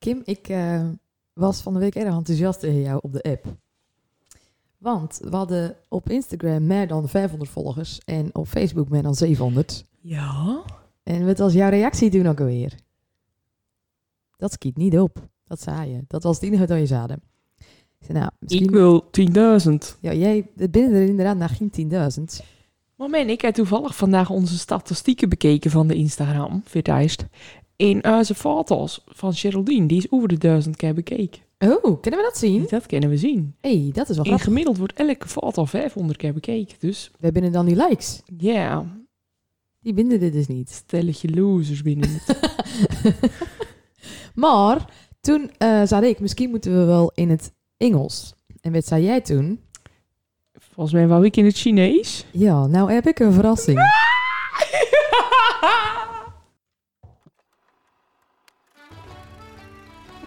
Kim, ik eh, was van de week erg enthousiast tegen jou op de app. Want we hadden op Instagram meer dan 500 volgers en op Facebook meer dan 700. Ja? En wat was jouw reactie toen ook alweer? Dat schiet niet op. Dat zei je. Dat was het enige dat je zaden. Ik zei, nou, misschien... Ik wil 10.000. Ja, jij binnen er inderdaad naar geen 10.000. Maar ik heb toevallig vandaag onze statistieken bekeken van de Instagram, Vitijst. In onze foto's van Geraldine, die is over de duizend keer bekeken. Oh, kunnen we dat zien? Dat kunnen we zien. hey, dat is wel In grappig. gemiddeld wordt elke foto 500 keer bekeken. Dus We binnen dan die likes. ja, Die binden dit dus niet. stelletje losers binnen het. Maar toen eh zei ik, misschien moeten we wel in het Engels. En wat zei jij toen? Volgens mij wou ik in het Chinees. Ja, nou heb ik een verrassing.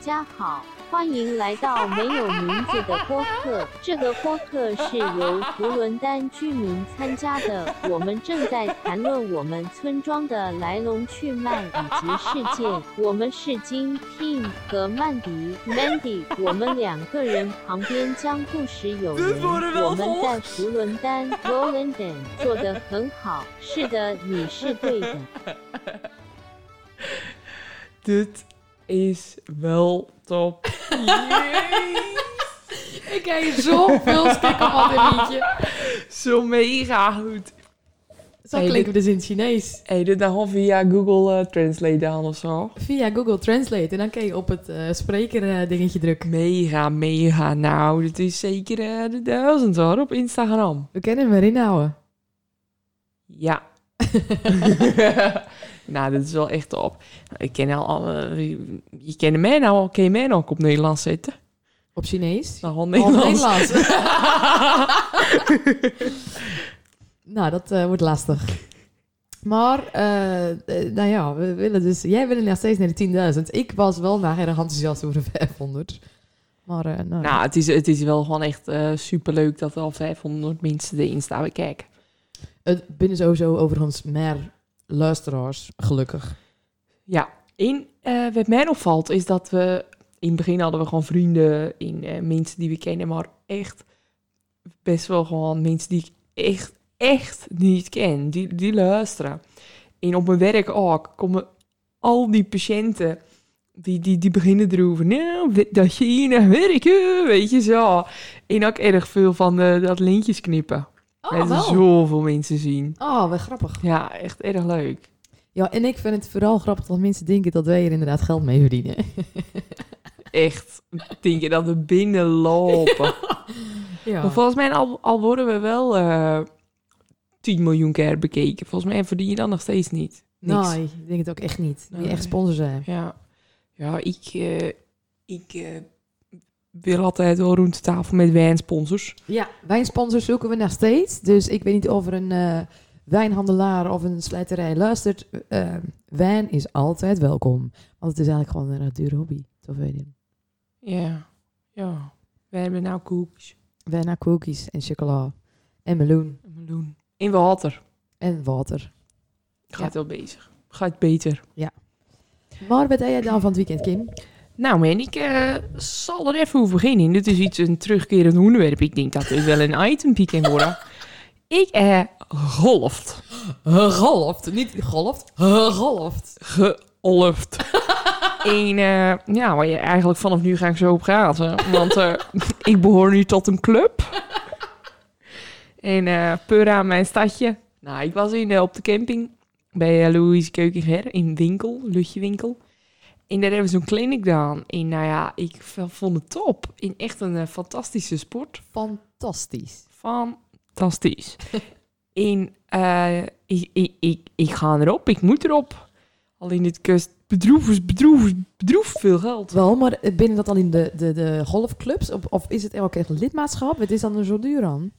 家好，欢迎来到没有名字的播客。这个播客是由福伦丹居民参加的，我们正在谈论我们村庄的来龙去脉以及事件。我们是金 Tim 和曼迪 Mandy，我们两个人旁边将故事有人。我们在福伦丹 Rollenden 做得很好。是的，你是对的。is wel top. ik heb zoveel stikken van dit liedje. Zo mega goed. Zo Hey, klinken we dus in het Chinees. Hey, dit dan via Google eh, Translate aan of zo. Via Google Translate. En dan kun je op het eh spreker eh, dingetje drukken. Mega, mega. Nou, dit is zeker de duizend hoor, op Instagram. We kunnen hem erin houden. Ja. nou, dit is wel echt top. Ik ken al, alle- je kent mij nou al, ken je mij nou ook op Nederlands zetten? Op Chinees. Nou, Nederlands. Nederlands. nou, dat eh, wordt lastig. Maar, eh, eh, nou ja, we willen dus... Jij wil nog steeds naar de 10.000. Ik was wel naar erg enthousiast over de 500. Maar, nou, nou, het is, het is wel gewoon echt super superleuk dat er al 500 mensen erin staan kijken. Het binnen sowieso overigens meer luisteraars, gelukkig. Ja, één eh, wat mij opvalt is dat we... In het begin hadden we gewoon vrienden in eh, mensen die we kennen, maar echt best wel gewoon mensen die ik echt, echt niet ken. Die, die luisteren. En op mijn werk ook komen al die patiënten die, die, die beginnen erover. Nou, dat je hier naar werken, weet je zo. En ook erg veel van eh, dat lintjes knippen. Oh, wel. zoveel mensen zien. Oh, wat grappig. Ja, echt erg leuk. Ja, en ik vind het vooral grappig dat mensen denken dat wij er inderdaad geld mee verdienen. Echt, denk je dat we binnenlopen. Ja. Maar volgens mij al, al worden we wel eh 10 miljoen keer bekeken. Volgens mij verdien je dan nog steeds niet. Niks. Nee, ik denk het ook echt niet. Die Nee. echt sponsor zijn. Ja, ja ik, eh, ik eh, wil altijd wel rond de tafel met wijnsponsors. Ja, wijnsponsors zoeken we nog steeds. Dus ik weet niet of er een eh, wijnhandelaar of een slijterij luistert. Eh, wijn is altijd welkom. Want het is eigenlijk gewoon een dure hobby. Toch weet je. Ja, ja. We hebben nou koekjes. Wijn naar cookies en chocola. En meloen. Een meloen. In water. En water. Gaat wel bezig. Gaat beter. Maar wat deed jij dan van het weekend, Kim? Nou man, ik eh, zal er even over beginnen. Dit is iets een terugkerend onderwerp. Ik denk dat het wel een item kan worden. Ik eh golft. Golft. Niet golft. Golft. Geolft. en eh, ja, waar je eigenlijk vanaf nu ga ik zo op praten. Want eh, ik behoor nu tot een club. en eh Pura, mijn stadje. Nou, ik was in, op de camping bij uh, Louise Keukenher in winkel, Lutjewinkel. En daar hebben we zo'n clinic gedaan. En nou ja, ik vond het top. In echt een eh, fantastische sport. Fantastisch. Fantastisch. en eh, ik, ik, ik, ik ga erop, ik moet erop. Alleen het kost bedroevers, bedroevers, bedroef veel geld. Wel, maar binnen dat dan in de, de, de golfclubs? Of, of is het ook echt lidmaatschap? Het is dan er zo duur aan?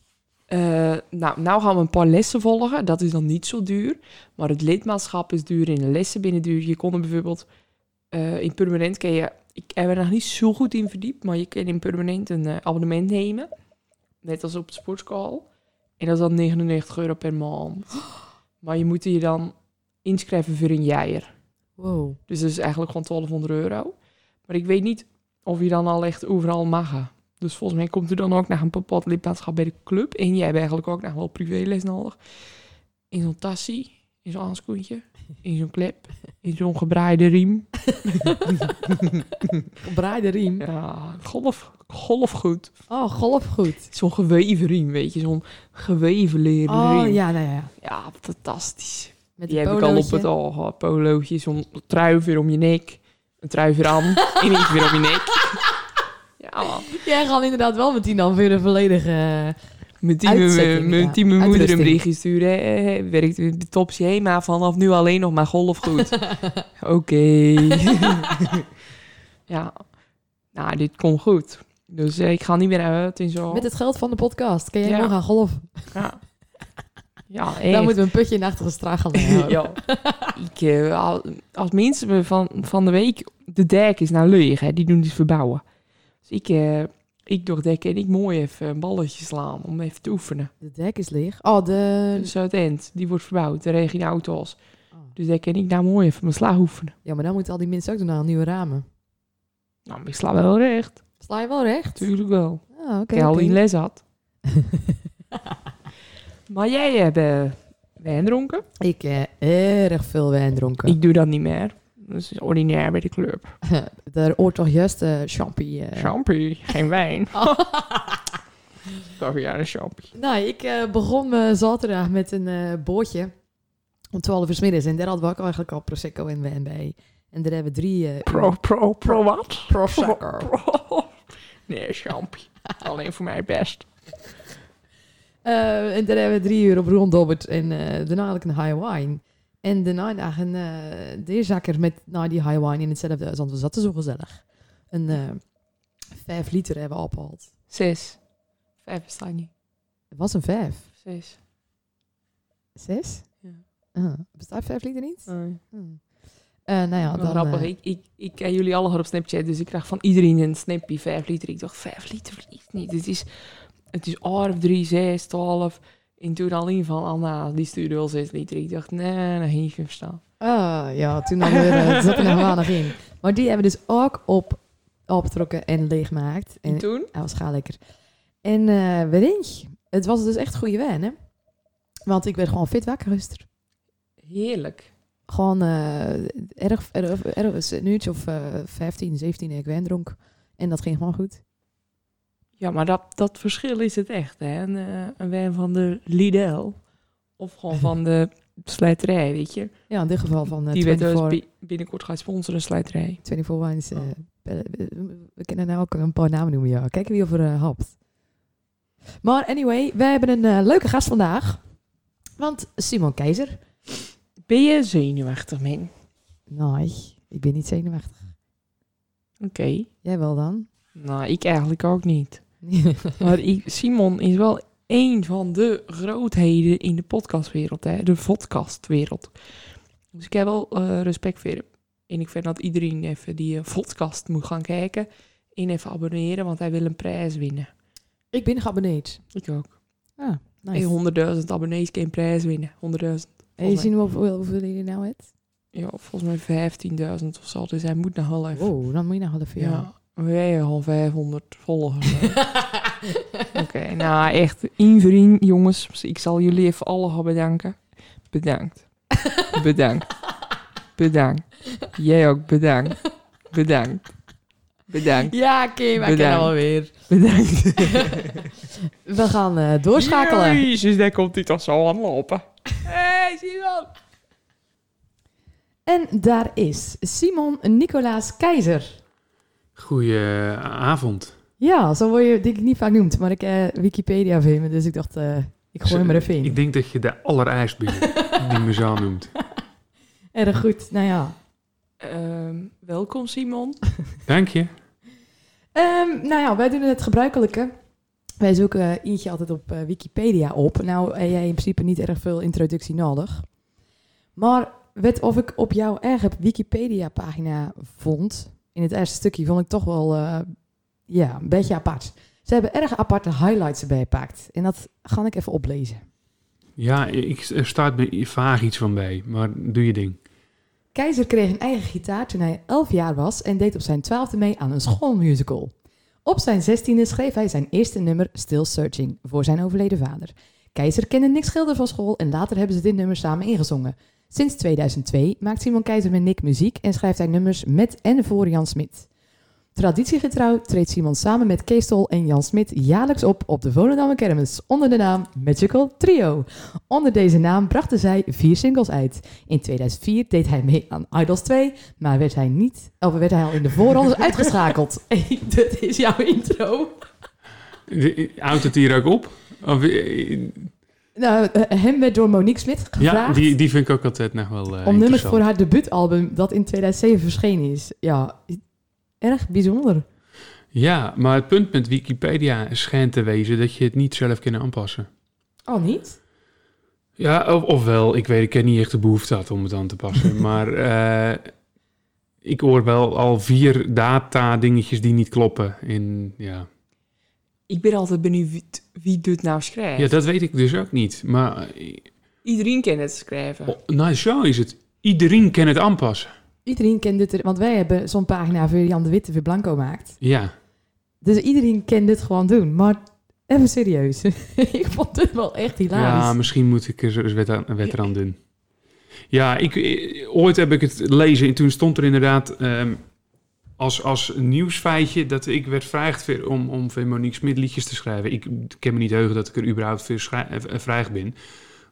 Eh, nou, nou gaan we een paar lessen volgen. Dat is dan niet zo duur. Maar het lidmaatschap is duur en de lessen binnen duur. Je kon er bijvoorbeeld eh, in permanent kun je... Ik heb er nog niet zo goed in verdiept, maar je kan in permanent een eh, abonnement nemen. Net als op de sportschool. En dat is dan 99 euro per maand. Maar je moet je dan inschrijven voor een jaar. Wow. Dus dat is eigenlijk gewoon 1200 euro. Maar ik weet niet of je dan al echt overal mag. gaan. Dus volgens mij komt er dan ook nog een bepaald lidmaatschap bij de club. En jij hebt eigenlijk ook nog wel privéles nodig. In zo'n tassie, in zo'n handschoentje, in zo'n klep, in zo'n gebraaide riem. Gebraaide riem. Ja, golf, golfgoed. Oh, golfgoed. Zo'n geweven riem, weet je. Zo'n geweven leren Oh, riem. ja, nou ja. Ja, fantastisch. Met Die heb ik al op het oog. gehad. Polootje, zo'n trui weer om je nek. Een trui weer aan. en iets weer om je nek. Ja, Jij gaat inderdaad wel met die dan weer een volledige... Mijn die mijn moeder een berichtje sturen. eh, werkt de topsje heen, maar vanaf nu alleen nog maar golfgoed. Oké. ja, nou, dit komt goed. Dus eh, ik ga niet meer uit en zo. Met het geld van de podcast. Kun jij Ja. nog gaan golven? Ja, ja Dan moeten we een putje in de achterste straat gaan ja. ik, eh, al- als mensen me van, van de week... De dek is nou leeg, hè. Die doen dus verbouwen. Dus ik, eh ik door dekken en ik mooi even een balletje slaan om even te oefenen. De dek is leeg. Oh, de... De Zuidend, die wordt verbouwd. De regio auto's. Oh. Dus daar kan ik nou mooi even mijn sla oefenen. Ja, maar dan moeten al die mensen ook doen aan nieuwe ramen. Nou, maar ik sla wel recht. Sla je wel recht? Tuurlijk wel. Ah, oké. ik al in les had. maar jij hebt eh, wijn dronken. Ik heb erg veel wijn dronken. Ik doe dat niet meer. Dat is ordinair bij de club. Daar hoort toch juist uh, champie. eh. Champie, geen wijn. Oh. Toch ja, een champie. Nou, ik eh, begon me zaterdag met een bootje om 12 uur middags. En daar hadden we ook eigenlijk al Prosecco en wijn bij. En daar hebben we drie... Pro, pro, pro wat? Prosecco. Pro. Nee, champie. Alleen voor mij best. En daar hebben we drie uur op ronddobberd. En daarna had ik een high wine. En daarna nog een uh, deerzakker met nou, die high wine in hetzelfde huis. Want we zaten zo gezellig. Een eh, vijf liter hebben we opgehaald. Zes. Vijf bestaat niet. Het was een vijf. Zes. Zes? Ja. Ah, bestaat vijf liter niet? Nee. Hmm. Eh, nou ja, dan... grappig. eh, Ik, ik, ik ken jullie allemaal op Snapchat, dus ik krijg van iedereen een snapje 5 liter. Ik dacht, 5 liter verliefd niet. Het is, het is of 3, 6, 12. En toen alleen van Anna, die stuurde wel 6 liter. Ik dacht, nee, dat heeft je verstaan. Ah, ja, toen hadden we er, zat er nog weinig in. Maar die hebben dus ook op, opgetrokken en leeggemaakt. En En toen? hij was gaar lekker. En eh weet je, het was dus echt goede wijn, hè? Want ik werd gewoon fit wakker gisteren. Heerlijk. Gewoon eh, erg, erg, erg, een uurtje of eh 15, 17 ik wijn dronk. En dat ging gewoon goed. Ja, maar dat, dat verschil is het echt, hè. Een, eh, een wijn van de Lidl. Of gewoon van de slijterij, weet je. Ja, in dit geval van eh die werd 24, dus bi- binnenkort gaat sponsoren, slijterij. 24 Wines. Oh. we, kunnen nou ook een paar namen noemen, ja. Kijken wie over uh, hapt. Maar anyway, wij hebben een leuke gast vandaag. Want Simon Keizer... Ben je zenuwachtig, man? Nee, ik ben niet zenuwachtig. Oké. Jij wel dan? Nou, ik eigenlijk ook niet. Maar ik, Simon is wel een van de grootheden in de podcastwereld, hè? de podcastwereld. Dus ik heb wel eh, respect voor hem. En ik vind dat iedereen even die podcast moet gaan kijken en even abonneren, want hij wil een prijs winnen. ik ben geabonneerd. Ik ook. Ah, nice. Hey, 100.000 abonnees kan een prijs winnen. 100.000. En je zien hoeveel, hoeveel je nou hebt? Ja, volgens mij 15.000 of zo. Dus hij moet nog wel even. Wow, dan moet je nog wel even... Ja, wij hebben al 500 volgers. Oké, nou echt, één vriend, jongens. Ik zal jullie even alle gaan bedanken. Bedankt. Bedankt. Bedankt. Jij ook, bedankt. Bedankt. Bedankt. Ja, Kim, ik ken alweer. Bedankt. We gaan eh, doorschakelen. Jezus, daar komt hij toch zo aan lopen. hey, Simon. En daar is Simon Nicolaas Keizer. Goedenavond. Ja, zo word je denk ik niet vaak noemd, maar ik eh Wikipedia vind me, dus ik dacht, eh, ik gooi hem er even in. Ik denk dat je de allerijst bent die me zo noemt. Erg goed, nou ja. Ehm, welkom, Simon. Dank je. Ehm, nou ja, wij doen het gebruikelijke. Wij zoeken eh, eentje altijd op eh, Wikipedia op. Nou, heb jij in principe niet erg veel introductie nodig. Maar weet of ik op jouw eigen Wikipedia-pagina vond, in het eerste stukje, vond ik toch wel eh, ja, een beetje apart. Ze hebben erg aparte highlights erbij gepakt. En dat ga ik even oplezen. Ja, ik, er staat me vaag iets van bij, maar doe je ding. Keizer kreeg een eigen gitaar toen hij 11 jaar was en deed op zijn twaalfde mee aan een schoolmusical. Op zijn zestiende schreef hij zijn eerste nummer Still Searching voor zijn overleden vader. Keizer kende Nick Schilder van school en later hebben ze dit nummer samen ingezongen. Sinds 2002 maakt Simon Keizer met Nick muziek en schrijft hij nummers met en voor Jan Smit. Traditiegetrouw treedt Simon samen met Kees Tol en Jan Smit jaarlijks op op de Volendammer Kermis onder de naam Magical Trio. Onder deze naam brachten zij vier singles uit. In 2004 deed hij mee aan Idols 2, maar werd hij, niet, of werd hij al in de voorrondes uitgeschakeld. Hey, dit is jouw intro. Houdt het hier ook op? Of, eh, Nou, eh, hem werd door Monique Smit ja, gevraagd die, die vind ik ook altijd nog wel eh om nummers voor haar debuutalbum dat in 2007 verschenen is. Ja, erg bijzonder. Ja, maar het punt met Wikipedia schijnt te wezen dat je het niet zelf kan aanpassen. Oh, niet? Ja, of, ofwel, ik weet, ik heb niet echt de behoefte had om het aan te passen. maar eh, ik hoor wel al vier data dingetjes die niet kloppen. In, ja. Ik ben altijd benieuwd wie, wie dit nou schrijft. ja, dat weet ik dus ook niet. Maar eh, Iedereen kan het schrijven. oh, nou, zo is het. Iedereen kan het aanpassen. Iedereen kent dit, er- want wij hebben zo'n pagina voor Jan de Witte voor Blanco maakt. Ja. Dus iedereen kan dit gewoon doen. Maar even serieus. ik vond dit wel echt hilarisch. Ja, misschien moet ik er eens wet aan, wet eraan doen. Ja, ik, eh, ooit heb ik het lezen en toen stond er inderdaad ehm, als, als nieuwsfeitje dat ik werd gevraagd voor- om, om voor Monique Smit liedjes te schrijven. Ik kan me niet heugen dat ik er überhaupt voor eh, gevraagd ben.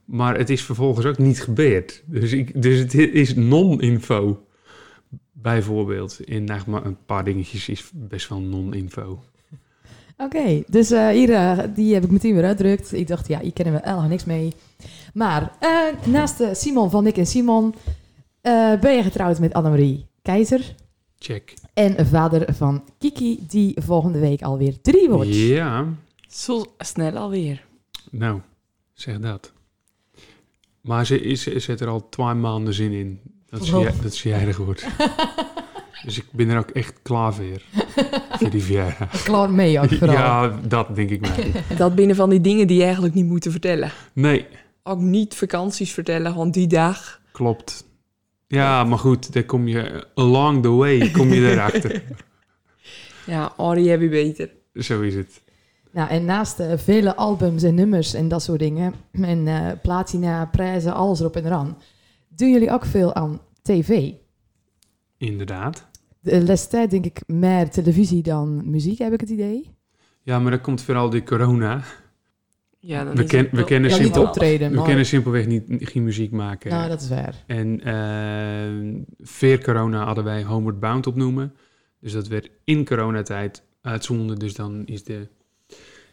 Maar het is vervolgens ook niet gebeurd. Dus, ik, dus het is non-info. Bijvoorbeeld. In nou, maar een paar dingetjes is best wel non-info. Oké, dus eh, hier, eh, die heb ik meteen weer uitdrukt. Ik dacht, ja, hier kennen we helemaal niks mee. Maar eh, naast eh, Simon van Nick en Simon eh, ben je getrouwd met Annemarie Keizer. Check. En vader van Kiki, die volgende week alweer drie wordt. Ja. Zo snel alweer. Nou, zeg dat. Maar ze, is, ze zet er al twee maanden zin in. Dat ze, Oh. dat ze jarig wordt. dus ik ben er ook echt klaar voor. voor die verjaardag. Klaar mee ook vooral. Ja, dat denk ik maar. Dat binnen van die dingen die je eigenlijk niet moeten vertellen. Nee, Ook niet vakanties vertellen, want die dag... klopt. Ja, maar goed, daar kom je along the way kom je erachter. Ja, Arie heb je beter. Zo is het. Nou, en naast eh, vele albums en nummers en dat soort dingen, en eh, platina, prijzen, alles erop en eraan, doen jullie ook veel aan tv. Inderdaad. De laatste tijd denk ik meer televisie dan muziek, heb ik het idee. Ja, maar dat komt vooral door corona. Ja, dan We, ken, we kennen Ja, niet simpel, optreden, we maar... kennen simpelweg niet, geen muziek maken. Nou, dat is waar. En eh veer corona hadden wij Homeward Bound opnoemen. Dus dat werd in coronatijd uitzonden. Dus dan is, de,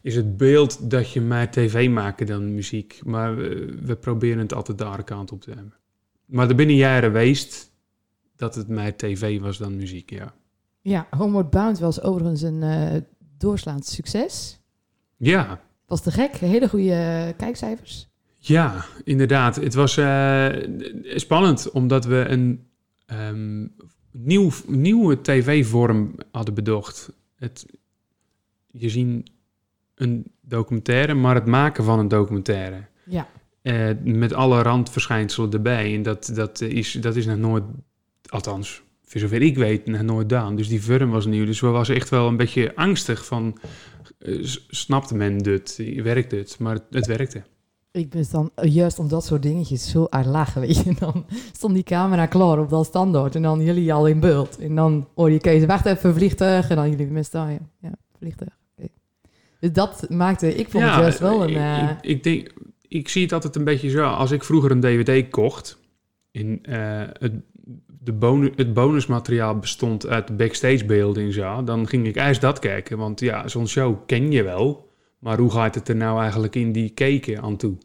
is het beeld dat je meer tv maken dan muziek. Maar we, we proberen het altijd de andere kant op te hebben. Maar er binnen jaren geweest dat het meer tv was dan muziek, ja. Ja, Homeward Bound was overigens een eh, doorslaand succes. Ja, Was te gek, hele goede eh, kijkcijfers. Ja, inderdaad. Het was eh, spannend omdat we een ehm, nieuw, nieuwe tv-vorm hadden bedacht. Het, je ziet een documentaire, maar het maken van een documentaire. Ja, Eh, met alle randverschijnselen erbij. En dat, dat, is, dat is nog nooit, althans, voor zover ik weet, nog nooit gedaan. Dus die vorm was nieuw. Dus we was echt wel een beetje angstig van, snapte men dit? Werkt het? Maar het, het werkte. ik ben dan eh, juist om dat soort dingetjes zo uit lachen, weet je. Dan stond die camera klaar op dat standaard en dan jullie al in beeld. En dan hoor je Kees, wacht even, vliegtuig. En dan jullie met staan, ja. ja, vliegtuig. Dus dat maakte, ik vond het juist wel een... ik- eh, Ik, ik, denk, ik zie het altijd een beetje zo. Als ik vroeger een DVD kocht. In, eh, het, de bonus, het bonusmateriaal bestond uit backstage beelden en zo. Dan ging ik eerst dat kijken. Want ja, zo'n show ken je wel. Maar hoe gaat het er nou eigenlijk in die keken aan toe?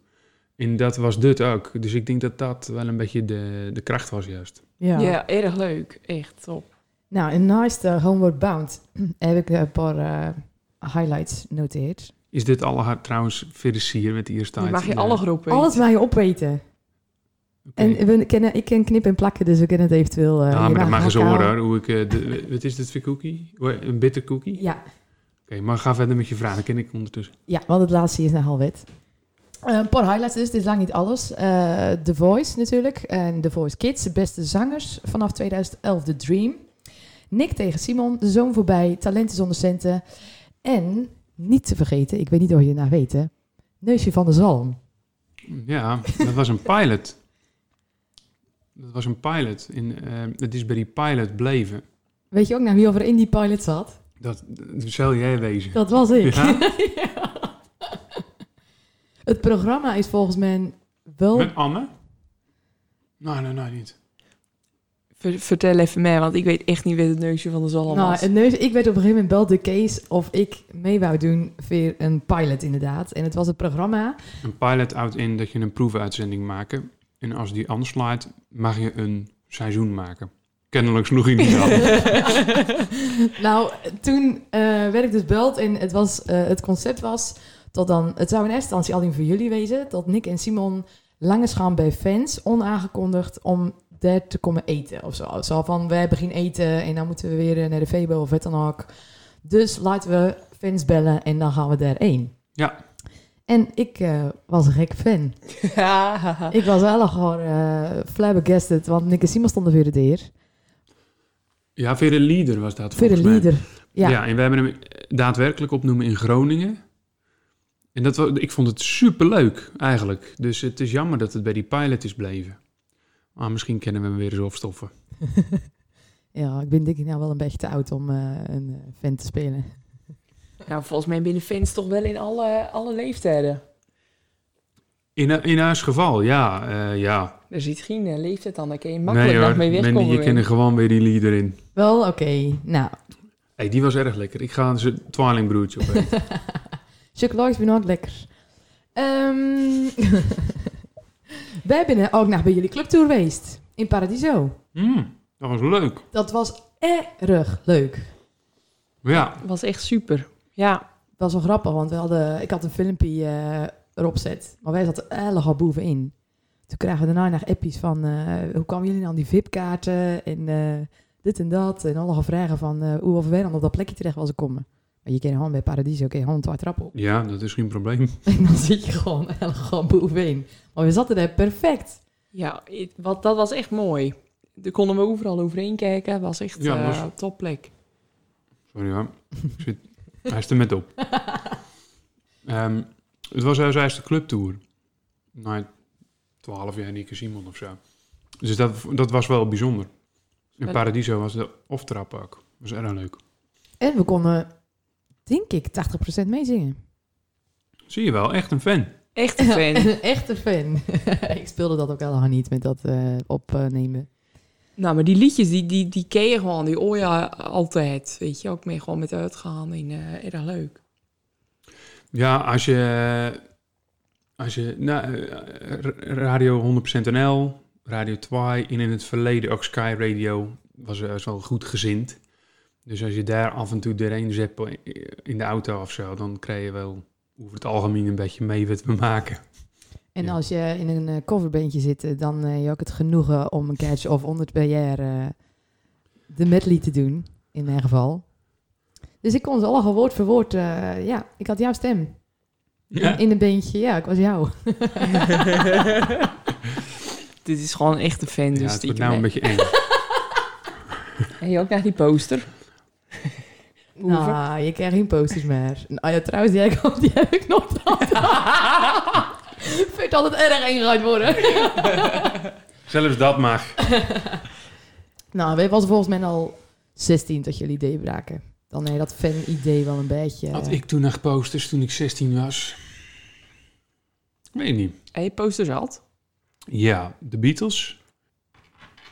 En dat was dit ook. Dus ik denk dat dat wel een beetje de, de kracht was juist. ja. Ja. erg leuk. Echt top. Nou, en naast de Homeward Bound heb ik een paar eh, highlights noteerd. Is dit alle hard trouwens Verisier met de eerste tijd? mag je Ja. alle groepen Alles waar je opweten. En we kennen, ik ken knip en plakken, dus we kunnen het eventueel... eh, ja, je maar dat mag eens horen hoor. Hoe ik, eh, de, wat is dit voor cookie? Een bitter cookie? Ja, Oké, maar ga verder met je vraag. Dan ken ik ondertussen. ja, want het laatste is nogal wet. Eh, een paar highlights dus, dit is lang niet alles. Eh, The Voice natuurlijk. En The Voice Kids, de beste zangers vanaf 2011, The Dream. Nick tegen Simon, De Zoon voorbij, Talenten zonder centen. En, niet te vergeten, ik weet niet of je het nou weet, hè, Neusje van de Zalm. Ja, dat was een pilot. Dat was een pilot. In, eh, het is bij die pilot bleven. Weet je ook naar wie over in die pilot zat? Dat, dat zal jij wezen. Dat was ik. Ja? Ja. Het programma is volgens mij wel... Met Anne? Nee, nee, nee, niet. Ver- vertel even meer, want ik weet echt niet wie het neusje van de zalm Nou, was. het neus, ik werd op een gegeven moment belde Kees of ik mee wou doen voor een pilot inderdaad. En het was het programma. Een pilot houdt in dat je een proefuitzending maakt. En als die anders slaat, mag je een seizoen maken. Kennelijk sloeg hij niet aan. nou, toen eh, werd ik dus beld en het, was, eh, het concept was dat dan, het zou in eerste instantie alleen voor jullie wezen, dat Nick en Simon langs gaan bij fans, onaangekondigd, om daar te komen eten of zo. Zo van, wij hebben geen eten en dan moeten we weer naar de Febo of wat dan ook. Dus laten we fans bellen en dan gaan we daarheen. Ja. En ik eh, was een gek fan. Ik was wel gewoon eh flabbergasted, want Nick en Simon stonden weer de deur. Ja, voor de leader was dat Voor de. Ja. Ja. en we hebben hem daadwerkelijk opnoemen in Groningen. En dat, ik vond het superleuk eigenlijk. Dus het is jammer dat het bij die pilot is bleven. Maar misschien kennen we hem weer eens opstoffen. Ja, ik ben denk ik nou wel een beetje te oud om eh, een fan te spelen. Nou, volgens mij binnen fans toch wel in alle, alle leeftijden. In, in haar geval, ja. eh, ja. Er zit geen eh, leeftijd aan, daar kun je makkelijk nee nog hoor, mee Mandy, wegkomen. je weer. kent er gewoon weer die leader in. Wel, oké. Nou, hey, die was erg lekker. Ik ga zijn tweelingbroertje opeten. chocolade is nooit lekker. Ehm wij zijn ook nog bij jullie clubtour geweest. In Paradiso. Mm, dat was leuk. Dat was erg leuk. Ja, was echt super. Ja, Dat was wel grappig, want we hadden, ik had een filmpje eh, erop zet. Maar wij zaten erg al bovenin. Toen kregen we daarna nog appies van... eh, hoe kwamen jullie nou aan die VIP-kaarten? En eh, dit en dat. En alle vragen van eh, hoe of wij dan op dat plekje terecht was komen. Maar je kan gewoon bij Paradiso, oké, gewoon twee trappen op. ja, dat is geen probleem. En dan zit je gewoon erg bovenin. Maar we zaten daar perfect. ja wat, dat was echt mooi. Daar konden we overal overheen kijken. Het was echt Ja, ja, was- topplek. Sorry hoor. Ik zit, hij is er met op. Ehm, het was haar eerste clubtour. Na 12 jaar Nieke Simon of zo. Dus dat, dat was wel bijzonder. In Paradiso was de off-trap ook. Dat was erg leuk. En we konden, denk ik, 80% meezingen. Zie je wel, echt een fan. Echt een fan. Een echte fan. ik speelde dat ook helemaal niet met dat eh, opnemen. Nou, maar die liedjes, die, die, die ken je gewoon. Die hoor altijd. Weet je, ook mee gewoon met uitgaan. En eh erg leuk. Ja, als je... Als je nou, eh, Radio 100% NL, Radio 2 en in het verleden ook Sky Radio was, eh, was wel goed gezind. Dus als je daar af en toe doorheen zet in de auto of zo, dan krijg je wel over het algemeen een beetje mee wat we maken. En Ja. als je in een eh, coverbandje zit, eh, dan heb je ook het genoegen om een keertje of 100 per jaar eh, de medley te doen, in mijn geval. Dus ik kon ze allemaal woord voor woord, eh, ja, ik had jouw stem. Ja, In, in een beentje, ja, ik was jou. Dit is gewoon echt een fan. ja dus het wordt stiekem, nou een beetje eng. En je ook naar die poster. Nou, je krijgt geen posters meer. Nou ja, trouwens, die heb ik, die heb ik nog. Vind je altijd erg eng worden? Zelfs dat mag. nou, wij was volgens mij al 16 tot jullie idee braken. Dan nee, dat fan-idee wel een beetje... Had ik toen nog posters toen ik 16 was? Weet niet. En je posters had. Ja, de Beatles.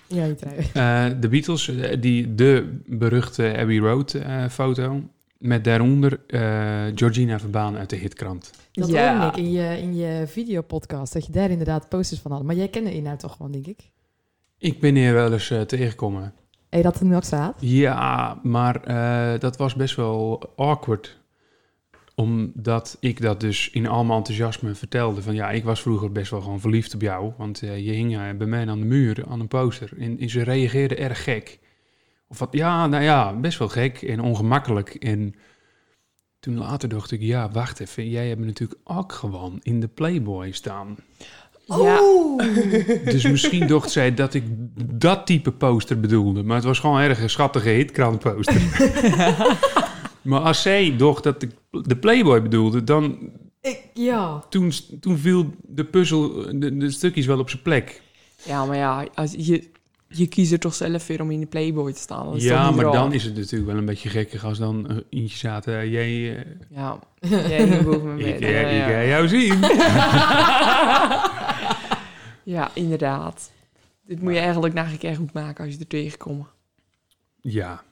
Ja, je trui. Eh, de Beatles, eh, die, de beruchte Abbey Road eh, foto. Met daaronder eh, Georgina Verbaan uit de hitkrant. Dat Ja. hoorde ik in je, in je videopodcast, dat je daar inderdaad posters van had. Maar jij kende inhoud toch gewoon, denk ik? Ik ben hier wel eens eh, tegengekomen. Hé, dat er nu ook staat? Ja, maar eh, dat was best wel awkward. Omdat ik dat dus in al mijn enthousiasme vertelde. Van ja, ik was vroeger best wel gewoon verliefd op jou. Want eh, je hing bij mij aan de muur, aan een poster. En, en ze reageerden erg gek. Of wat, ja, nou ja, best wel gek en ongemakkelijk. En toen later dacht ik, ja, wacht even. Jij hebt natuurlijk ook gewoon in de Playboy staan. Ja, Dus misschien dacht zij dat ik dat type poster bedoelde. Maar het was gewoon erg een schattige hitkrant poster. maar als zij dacht dat ik de Playboy bedoelde, dan Ik, ja. toen, toen viel de puzzel, de, de stukjes wel op zijn plek. ja maar ja, als je, je kiest er toch zelf weer om in de Playboy te staan. Dat is toch Ja, maar raar? dan is het natuurlijk wel een beetje gekkig als dan uh, eentje zaten. eh, Jij, eh, Ja, jij boven mijn ik, eh, Ja, ik ja. ga jou zien. Ja, inderdaad. Dit moet je eigenlijk nog een keer goed maken als je er tegenkomt. ja.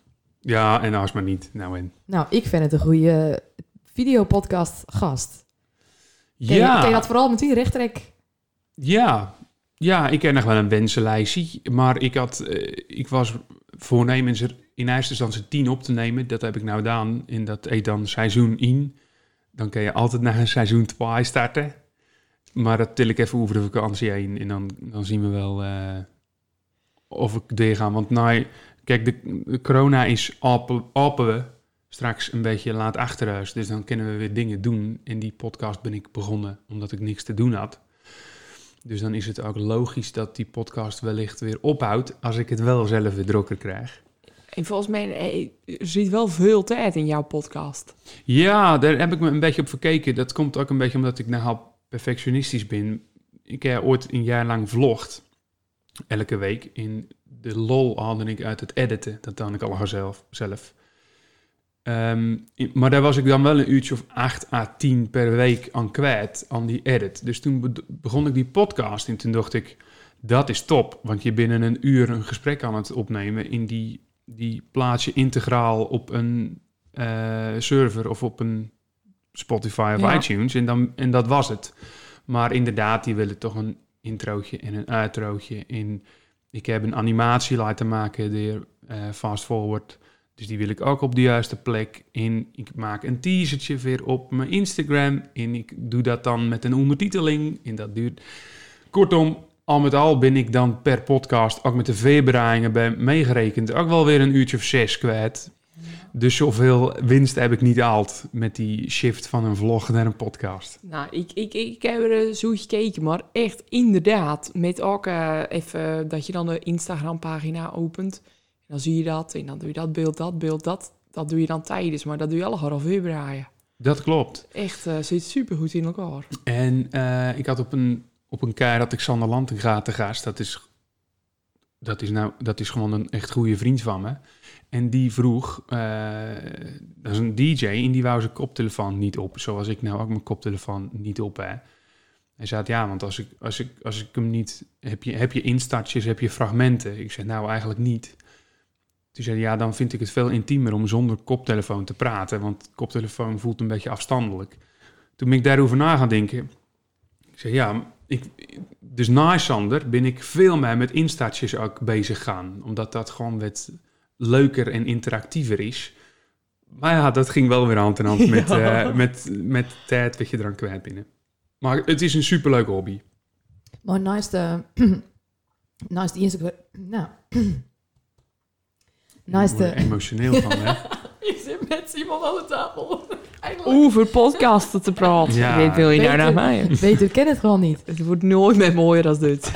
ja, en als maar niet. Nou en. Nou, ik vind het een goede videopodcast gast. Ken, je, Ja. ken je dat vooral met die rechtrek? Ja, ja, ik ken nog wel een wensenlijstje. Maar ik, had, eh, ik was voornemens er in eerste instantie tien op te nemen. Dat heb ik nou gedaan. En dat heet dan seizoen 1. Dan kun je altijd naar een seizoen 2 starten. Maar dat til ik even over de vakantie heen. En dan, dan zien we wel eh, of ik deur ga. Want nou, kijk, de, corona is open we straks een beetje laat achter huis. Dus dan kunnen we weer dingen doen. En die podcast ben ik begonnen omdat ik niks te doen had. Dus dan is het ook logisch dat die podcast wellicht weer ophoudt als ik het wel zelf weer drukker krijg. En volgens mij eh, zit wel veel tijd in jouw podcast. Ja, daar heb ik me een beetje op verkeken. Dat komt ook een beetje omdat ik nogal perfectionistisch ben. Ik heb ooit een jaar lang vlogd, elke week. In de lol haalde ik uit het editen. Dat dan ik al zelf. zelf. Ehm, in- maar daar was ik dan wel een uurtje of 8 à 10 per week aan kwijt, aan die edit. Dus toen be- begon ik die podcast en toen dacht ik, dat is top. Want je binnen een uur een gesprek aan het opnemen in die, die plaats je integraal op een eh, server of op een Spotify of Ja. iTunes. En, dan, en dat was het. Maar inderdaad, die willen toch een introotje en een outrootje. En ik heb een animatie laten maken door eh, Fast Forward. Dus die wil ik ook op de juiste plek. En ik maak een teasertje weer op mijn Instagram. En ik doe dat dan met een ondertiteling. En dat duurt... Kortom, al met al ben ik dan per podcast, ook met de veebraaiingen bij meegerekend, ook wel weer een uurtje of zes kwijt. Dus zoveel winst heb ik niet gehaald met die shift van een vlog naar een podcast. Nou, ik, ik, ik heb er eh, zo gekeken, maar echt inderdaad. Met ook eh, even dat je dan de Instagram-pagina opent. Dan zie je dat en dan doe je dat beeld, dat beeld, dat. Dat doe je dan tijdens, maar dat doe je al half uur draaien. Dat klopt. Echt, eh zit super goed in elkaar. En eh, ik had op een, op een keer dat ik Sander Lantinga te gast. Dat is, dat, is nou, dat is gewoon een echt goede vriend van me. En die vroeg, eh, dat is een DJ en die wou zijn koptelefoon niet op. Zoals ik nou ook mijn koptelefoon niet op heb. Hij zei, ja, want als ik, als ik, als ik hem niet... Heb je, heb je instartjes, heb je fragmenten? Ik zei, nou eigenlijk niet. Toen zei hij, ja, dan vind ik het veel intiemer om zonder koptelefoon te praten. Want koptelefoon voelt een beetje afstandelijk. Toen ben ik daarover na gaan denken. Ik zei, ja, ik, dus na Sander ben ik veel meer met instartjes ook bezig gaan. Omdat dat gewoon wat leuker en interactiever is. Maar ja, dat ging wel weer hand in hand met, Ja. eh, met, met tijd wat je eraan kwijt binnen. Maar het is een superleuke hobby. Maar naast de... naast de Instagram... Nou... naast Ik word er de... emotioneel van, hè? Ik zit met Simon aan de tafel. Eigenlijk. Over podcasten te praten. Ja. Dit wil je nou Beter- naar mij. Beter ken het gewoon niet. Het wordt nooit meer mooier dan dit.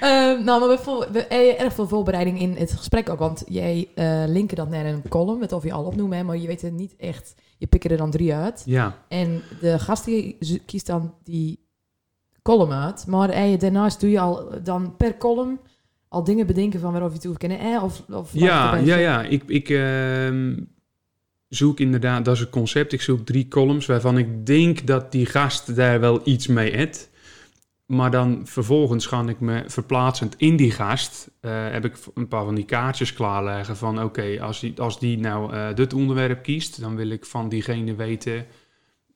Ehm, nou, maar we, vol- we hebben erg veel voorbereiding in het gesprek ook. Want jij eh linken dat naar een column, met of je al opnoemen, hè, maar je weet het niet echt. Je pikt er dan drie uit. Ja, En de gast die kiest dan die column uit. Maar eh, daarnaast doe je al dan per column al dingen bedenken van waarover je het over kennen. Eh, of, of ja, ja, ja. Ik, ik ehm, zoek inderdaad, dat is het concept. Ik zoek drie columns waarvan ik denk dat die gast daar wel iets mee heeft. Maar dan vervolgens ga ik me verplaatsend in die gast. eh, heb ik een paar van die kaartjes klaarleggen van oké, als, die, als die nou eh, dit onderwerp kiest, dan wil ik van diegene weten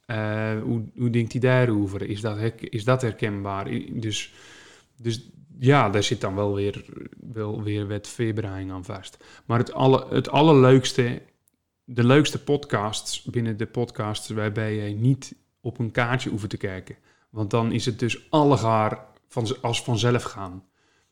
eh, hoe, hoe denkt hij daarover? Is dat, is dat herkenbaar? Dus, dus ja, daar zit dan wel weer, wel weer wat aan vast. Maar het, alle, het allerleukste, de leukste podcasts binnen de podcasts waarbij je niet op een kaartje hoeft te kijken. Want dan is het dus allegaar van, als vanzelf gaan.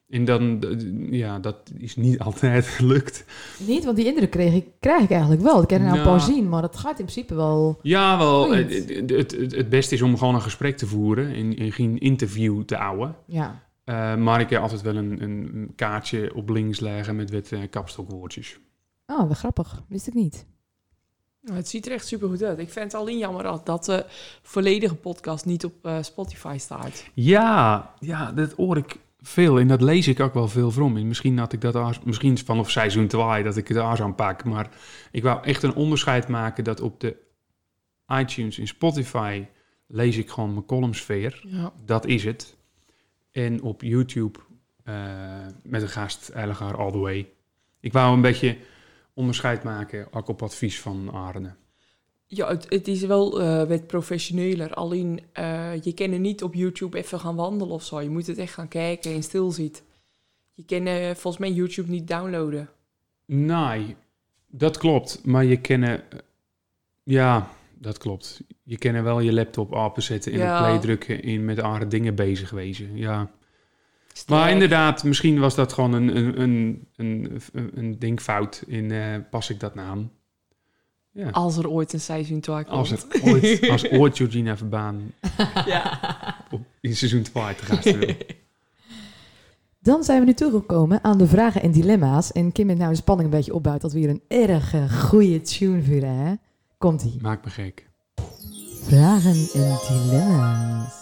En dan, ja, dat is niet altijd gelukt. Niet, want die indruk kreeg ik, krijg ik eigenlijk wel. Ik kan er nou een Nou. paar zien, maar dat gaat in principe wel... Ja, wel. Het, het, het beste is om gewoon een gesprek te voeren en, en geen interview te houden. Ja, Eh, maar ik heb altijd wel een, een kaartje op links leggen met wat eh, kapstokwoordjes. oh, wat grappig. Wist ik niet. Nou, het ziet er echt super goed uit. Ik vind het alleen jammer dat, dat de volledige podcast niet op eh, Spotify staat. Ja, ja, dat hoor ik veel en dat lees ik ook wel veel van. En misschien had ik dat als, misschien vanaf seizoen 2 dat ik het daar aan pak. Maar ik wou echt een onderscheid maken dat op de iTunes en Spotify lees ik gewoon mijn columnsfeer. Ja. Dat is het. En op YouTube eh, met een gast Eiligaar All The Way. Ik wou een beetje onderscheid maken, ook op advies van Arne. Ja, het, het is wel eh wat professioneler. Alleen, eh, je kan er niet op YouTube even gaan wandelen of zo. Je moet het echt gaan kijken en stilzitten. Je kan volgens mij YouTube niet downloaden. Nee, dat klopt. Maar je kennen... Ja, dat klopt. Je kan er wel je laptop openzetten en Ja. op play drukken en met andere dingen bezig wezen. Ja. Maar inderdaad, misschien was dat gewoon een, een, een, een, een, denkfout. En eh, pas ik dat nou aan? Ja. Als er ooit een seizoen 2 komt. Als, het ooit, als ooit Georgina Verbaan ja. op, in seizoen 2 te gast wil. Dan zijn we nu toegekomen aan de vragen en dilemma's. En Kim heeft nou de spanning een beetje opbouwt dat we hier een erg eh, goede tune vuren, hè? Komt-ie. Maakt me gek. Vragen en dilemma's.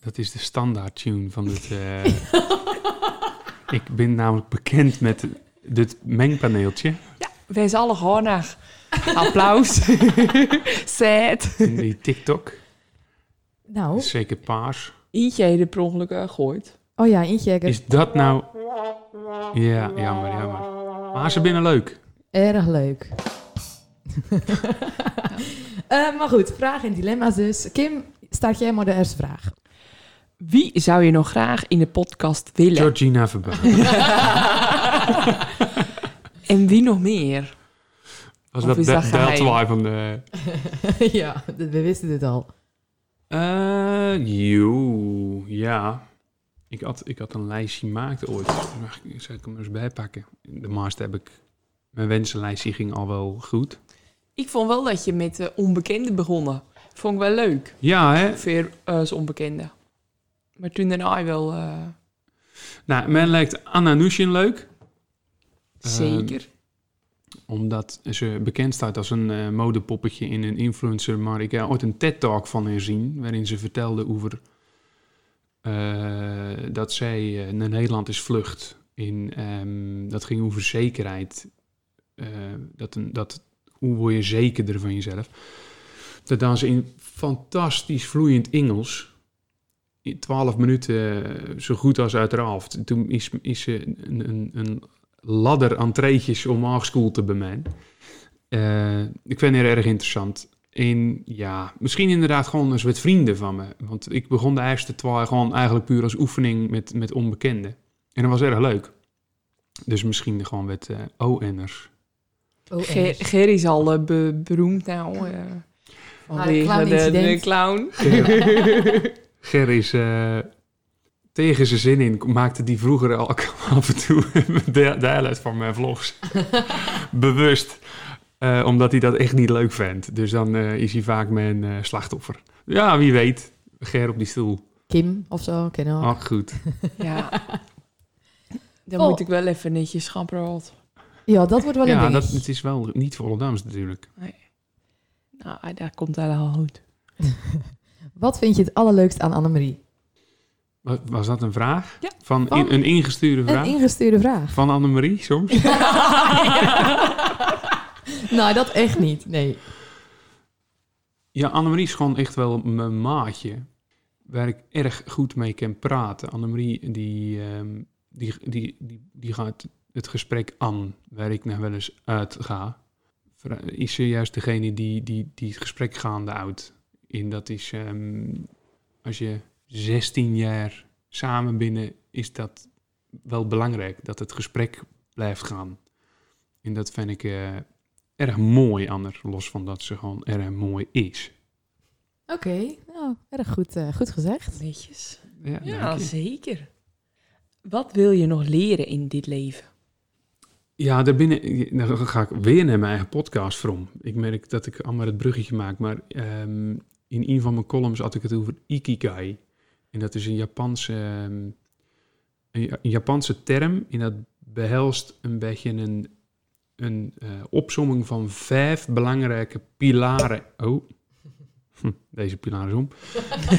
Dat is de standaard tune van dit... eh, ik ben namelijk bekend met dit mengpaneeltje. Wees alle gewoon naar. Applaus. Sad. in die TikTok. Nou, Zeker paars. Eentje heeft er per ongeluk eh, gegooid. oh ja, inchecken. Is dat nou... Ja, jammer, jammer. Maar ze binnen leuk. Erg leuk. Eh, maar goed, vragen en dilemma's dus. Kim, start jij maar de eerste vraag. Wie zou je nog graag in de podcast willen? Georgina Verbaan. En wie nog meer? Was Of dat dat deel geheim? 2 van de... ja, we wisten dit al. Eh, joe, ja. Ik had, ik had een lijstje gemaakt ooit. Ik- Zal ik hem eens bijpakken? De meeste heb ik... Mijn wensenlijstje ging al wel goed. Ik vond wel dat je met de onbekende begonnen. Vond ik wel leuk. Ja, hè? Veer als onbekende. Maar toen daarna wel eh, Nou, men lijkt Anna Nushin leuk. zeker. Omdat ze bekend staat als een eh, modepoppetje in een influencer. Maar ik heb ooit een TED-talk van haar zien. Waarin ze vertelde over eh, dat zij eh, naar Nederland is vlucht. In, ehm, dat ging over zekerheid. Eh, dat een, dat, hoe word je zekerder van jezelf? Dat dan ze in fantastisch vloeiend Engels. In 12 minuten eh, zo goed als uit haar hoofd. Toen is, is ze een, een, een ladder aan treetjes omhoog schoolde bij mij. Eh, ik vind het erg interessant. En ja, misschien inderdaad gewoon eens vrienden van me. Want ik begon de eerste twee gewoon eigenlijk puur als oefening met, met onbekenden. En dat was erg leuk. Dus misschien gewoon wat eh ON'ers. Oh, Ger- Gerry is al eh, be- beroemd nou. eh vanwege de, de clown. Ger is eh, tegen zijn zin in, maakte die vroeger al af en toe de, de highlight van mijn vlogs. Bewust. Eh, omdat hij dat echt niet leuk vindt. Dus dan eh, is hij vaak mijn eh, slachtoffer. Ja, wie weet. Ger op die stoel. Kim of zo, ken je ook. Oh, goed. Ja. Dan Oh. moet ik wel even netjes praten. Ja, dat wordt wel een Ja, ding. dat, het is wel niet Volendams natuurlijk. Nou, daar komt hij al goed. Wat vind je het allerleukst aan Annemarie? Was, was dat een vraag? Ja. Van, Van- in- een ingestuurde Een vraag? ingestuurde vraag. Van Annemarie soms? nou, dat echt niet. Nee. Ja, Annemarie is gewoon echt wel mijn maatje. Waar ik erg goed mee kan praten. Annemarie, die, ehm, die, die, die, die gaat het gesprek aan waar ik nou wel eens uit ga. Is ze juist degene die, die, die het gesprek gaande houdt. En dat is, ehm, als je 16 jaar samen binnen, is dat wel belangrijk. Dat het gesprek blijft gaan. En dat vind ik eh, erg mooi haar, los van dat ze gewoon erg mooi is. Oké, nou, erg goed, eh, goed gezegd. Netjes. Ja, Ja, dank je. zeker. Wat wil je nog leren in dit leven? Ja, daarbinnen dan ga ik weer naar mijn eigen podcast from. Ik merk dat ik allemaal het bruggetje maak, maar ehm, in een van mijn columns had ik het over ikigai. En dat is een Japanse, ehm, een, Ja- een Japanse term en dat behelst een beetje een, een eh, opsomming van vijf belangrijke pilaren. Oh, Hm, deze pilaar is om.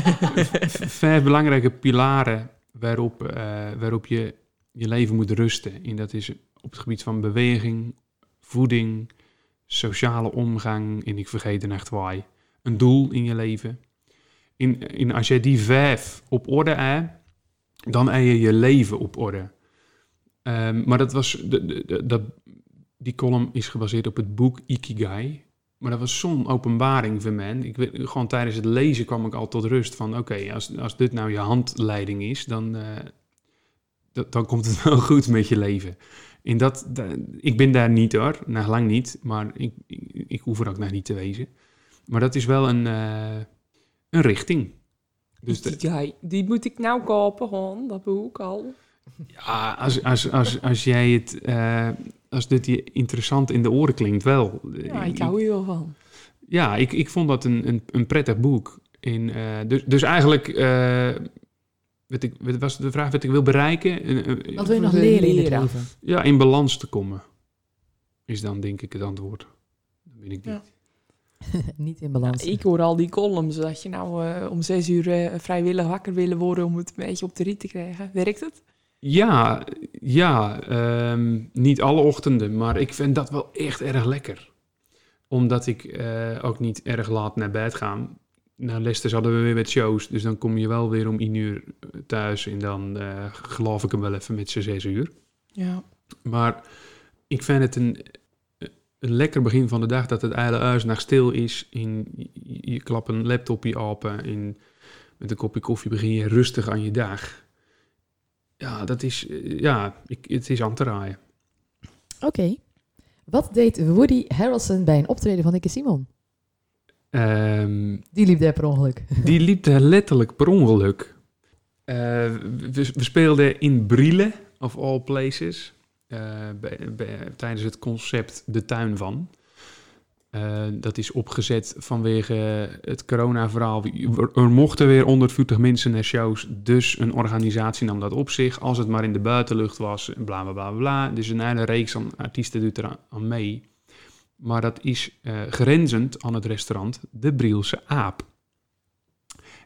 Vijf belangrijke pilaren waarop, eh, waarop je je leven moet rusten. En dat is op het gebied van beweging, voeding, sociale omgang en ik vergeet er echt waai. Een doel in je leven. In, in, als jij die vijf op orde hebt, dan heb je je leven op orde. Ehm, maar dat was, de, de, de- die column is gebaseerd op het boek Ikigai. Maar dat was zo'n openbaring voor mij. Ik, weet- gewoon tijdens het lezen kwam ik al tot rust van... oké, als, als dit nou je handleiding is, dan, eh, dat- dan komt het wel goed met je leven. En dat, da- ik ben daar niet hoor, nog lang niet. Maar ik, ik, ik hoef er ook nog niet te wezen. Maar dat is wel een, eh, een richting. Dus de- die, die moet ik nou kopen, gewoon. Dat boek al. ja, als, als, als, als jij het... eh, als dit je interessant in de oren klinkt, wel. Ja, ik hou hier wel van. Ja, ik, ik vond dat een, een, een prettig boek. In, eh, dus, dus eigenlijk, wat ik, wat was de vraag wat ik wil bereiken? Eh, eh, Wat wil je nog leren in het leren? leven? ja, in balans te komen. Is dan denk ik het antwoord. Dat ben ik niet. Ja. Niet in balans. ik hoor al die columns dat je nou eh, om zes uur eh, vrijwillig wakker willen worden om het een beetje op de rit te krijgen. Werkt het? Ja, ja ehm, niet alle ochtenden, maar ik vind dat wel echt erg lekker. Omdat ik eh, ook niet erg laat naar bed ga. Na Leicester hadden we weer met shows, dus dan kom je wel weer om 1 uur thuis en dan eh, geloof ik hem wel even met z'n 6 uur. Ja. Maar ik vind het een, een lekker begin van de dag dat het hele huis nog stil is. En je, je klapt een laptopje open en met een kopje koffie begin je rustig aan je dag. Ja, dat is, eh, ja, ik, het is aan te raaien. Oké. Wat deed Woody Harrelson bij een optreden van Nicky Simon? Ehm, Die liep daar per ongeluk. die liep daar letterlijk per ongeluk. Eh, we, we speelden in Brielle, of all places, eh, bij- bij- tijdens het concept De Tuin van. Eh, dat is opgezet vanwege het corona-verhaal. Er- mochten weer 140 mensen naar shows, dus een organisatie nam dat op zich. Als het maar in de buitenlucht was, bla bla bla bla. Dus een hele reeks aan artiesten doet er aan mee. Maar dat is eh, grenzend aan het restaurant De Brielse Aap.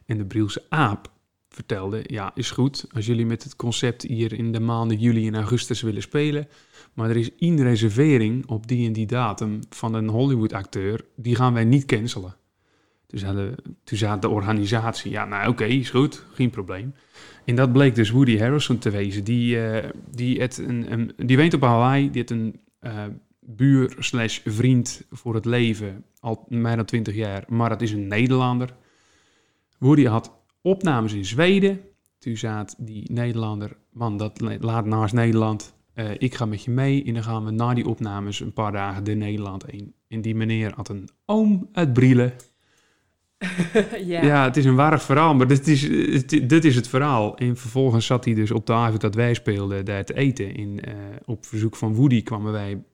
En de Brielse Aap vertelde, ja, is goed als jullie met het concept hier in de maanden juli en augustus willen spelen. Maar er is één reservering op die en die datum van een Hollywood-acteur, die gaan wij niet cancelen. Toen zei de, de organisatie, ja, nou oké, is goed, geen probleem. En dat bleek dus Woody Harrelson te wezen. Die, eh, die, het een, een, die woont op Hawaii, die heeft een eh, buur slash vriend voor het leven, al meer dan 20 jaar, maar dat is een Nederlander. Woody had opnames in Zweden. Toen zat die Nederlander, man, dat laat naast Nederland. Eh, ik ga met je mee en dan gaan we na die opnames een paar dagen de Nederland heen. En die meneer had een oom uit Brielen. ja. Ja, het is een waar verhaal, maar dit is, het- dit is het verhaal. En vervolgens zat hij dus op de avond dat wij speelden daar te eten. En eh, op verzoek van Woody kwamen wij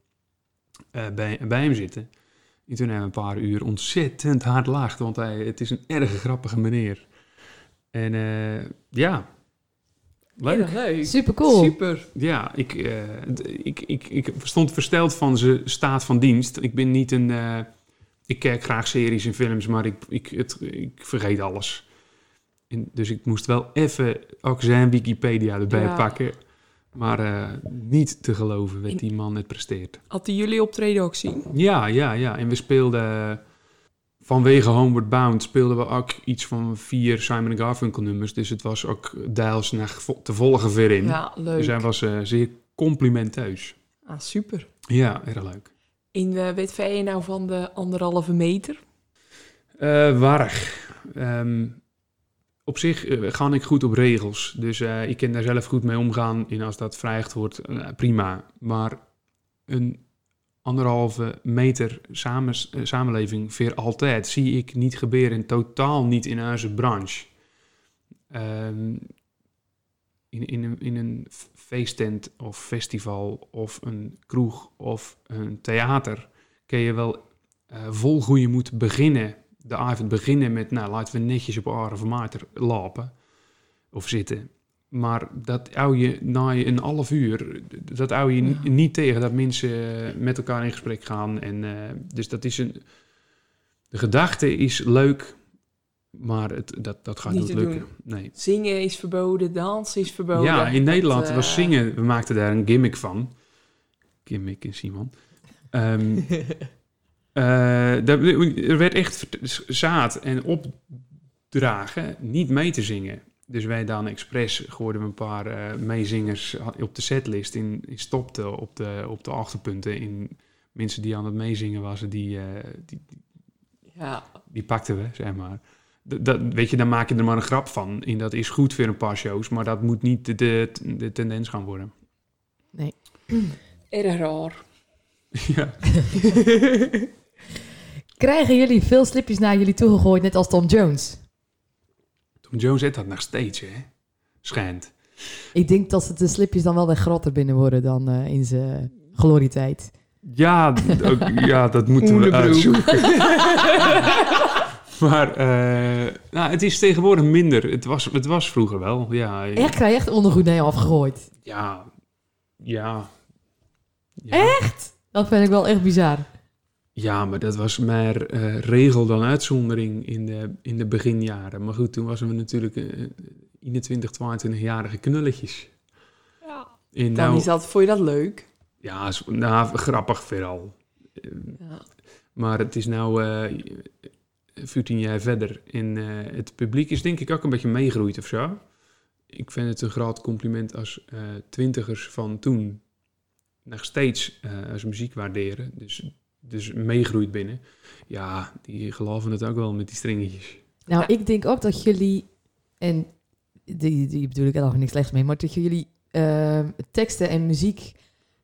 eh, bij, bij hem zitten. En toen hebben we een paar uur ontzettend hard lacht, want hij, het is een erg grappige meneer. En eh, ja, leuk. Super cool. Super. Ja, ik, eh, ik, ik, ik stond versteld van zijn staat van dienst. Ik ben niet een... eh, ik kijk graag series en films, maar ik, ik, het, ik vergeet alles. En dus ik moest wel even ook zijn Wikipedia erbij Ja. pakken. Maar eh, niet te geloven wat In- die man net presteert. Had hij jullie optreden ook zien? Ja, ja, ja. En we speelden... Vanwege Homeward Bound speelden we ook iets van vier Simon Garfunkel nummers. Dus het was ook deels naar te volgen ver in. Ja, leuk. Dus hij was eh, zeer complimenteus. Ah, super. Ja, erg leuk. En uh, weet je nou van de anderhalve meter? Eh warrig. Ehm, op zich eh, ga ik goed op regels. Dus eh, ik kan daar zelf goed mee omgaan. Als dat vrijged wordt, eh, prima. Maar een anderhalve meter samen, samenleving voor altijd zie ik niet gebeuren. Totaal niet in onze branche. Ehm, in, in, een, in een feesttent of festival of een kroeg of een theater kun je wel vol goede moed beginnen. De avond beginnen met, nou, laten we netjes op van Maarten lopen of zitten. Maar dat hou je na je een half uur, dat hou je Ja. niet tegen dat mensen eh, met elkaar in gesprek gaan. En, eh, dus dat is een. De gedachte is leuk, maar het, dat, dat gaat Niet lukken. doen. Nee. Zingen is verboden, dansen is verboden. Ja, in Nederland Dat, was eh, zingen, we maakten daar een gimmick van. Gimmick in Simon. Ehm, eh, er werd echt zaad en opdragen niet mee te zingen. Dus wij dan expres gooiden we een paar eh, meezingers op de setlist in, in stopte op de, op de achterpunten. In mensen die aan het meezingen waren, die, eh, die, Ja, die pakten we, zeg maar. Dat, weet je, dan maak je er maar een grap van. En dat is goed voor een paar shows, maar dat moet niet de, de, de tendens gaan worden. erg raar. ja. Krijgen jullie veel slipjes naar jullie toegegooid, net als Tom Jones? Tom Jones heeft dat nog steeds, hè? Schijnt. Ik denk dat ze de slipjes dan wel weer groter binnen worden dan eh, in zijn glorietijd. Ja, ook- ja dat moeten we uitzoeken. maar eh, nou, het is tegenwoordig minder. Het was, het was vroeger wel, ja. Echt, krijg je echt ondergoed naar je afgegooid. Ja. Ja. ja. Echt? Dat vind ik wel echt bizar. Ja, maar dat was meer eh, regel dan uitzondering in de, in de beginjaren. Maar goed, toen waren we natuurlijk eh 21, 22-jarige knulletjes. Ja. En Dan nou, is dat, vond je dat leuk? ja, nou, grappig vooral. Eh, Ja. Maar het is nou eh 14 jaar verder. En eh, het publiek is denk ik ook een beetje meegroeid of zo. Ik vind het een groot compliment als eh, twintigers van toen nog steeds eh, als muziek waarderen. Dus, dus meegroeit binnen. Ja, die geloven het ook wel met die stringetjes. Nou, Ja. ik denk ook dat jullie, en die, die bedoel ik er nog niks slechts mee, maar dat jullie ehm, teksten en muziek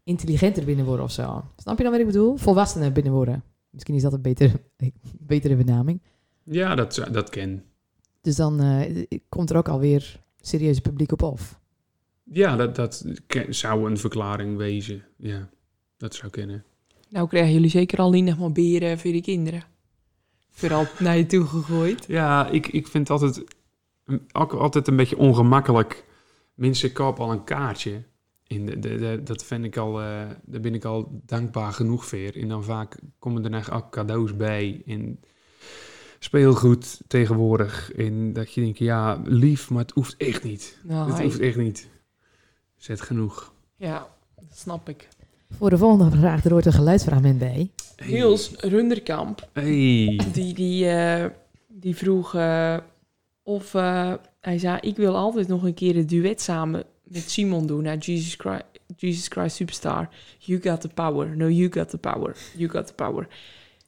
intelligenter binnen worden of zo. Snap je dan wat ik bedoel? Volwassener binnen worden. Misschien is dat een betere, betere benaming. Ja, dat, dat ken. Dus dan eh, komt er ook alweer serieus publiek op af. Ja, dat, dat zou een verklaring wezen. Ja, dat zou kennen. Nou krijgen jullie zeker al niet nog maar beren voor de kinderen. Vooral naar je toe gegooid. Ja, ik, ik vind het altijd, ook altijd een beetje ongemakkelijk. Mensen kopen al een kaartje. En de, de, de- dat vind ik al, eh, daar ben ik al dankbaar genoeg voor. En dan vaak komen er nog ook cadeaus bij. En speelgoed tegenwoordig. En dat je denkt, ja, lief, maar het hoeft echt niet. Nou, Het hoeft echt niet. Zet genoeg. ja, dat snap ik. Voor de volgende vraag, er hoort een geluidsfragment bij. Hey. Niels Runderkamp, Hey. die, die, eh, die vroeg eh, of... eh, hij zei, ik wil altijd nog een keer een duet samen met Simon doen naar Jesus Christ, Jesus Christ Superstar. You got the power. No, you got the power. You got the power.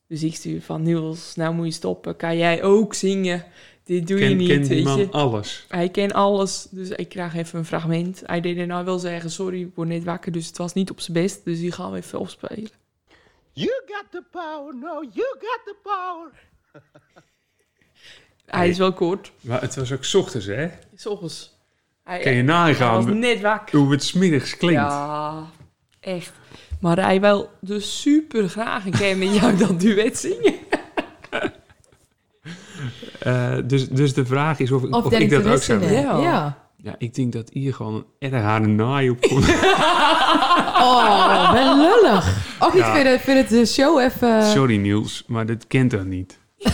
Dus ik stuur van, Niels, nou moet je stoppen. Kan jij ook zingen? Dit doe je Ken, niet, kent die man je. alles? Hij kent alles, dus ik krijg even een fragment. Hij deed er nou wel zeggen, sorry, ik word net wakker, dus het was niet op zijn best. Dus die gaan we even opspelen. You got the power, no, you got the power. Hij is wel kort. Maar het was ook 's ochtends, hè? S ochtends. Hij, Kan je hij nagaan was net wakker. hoe het smiddags klinkt? Ja, echt. Maar hij wil dus super graag een keer met jou dat duet zingen. Eh, dus, dus de vraag is of, of, Of, ik dat ook zou willen. Ja. Ja. Ja, ik denk dat hier gewoon een erg harde naai op komt. Oh, wel lullig. Ook niet Ja. voor het de show even... Sorry Niels, maar dit kent dat niet.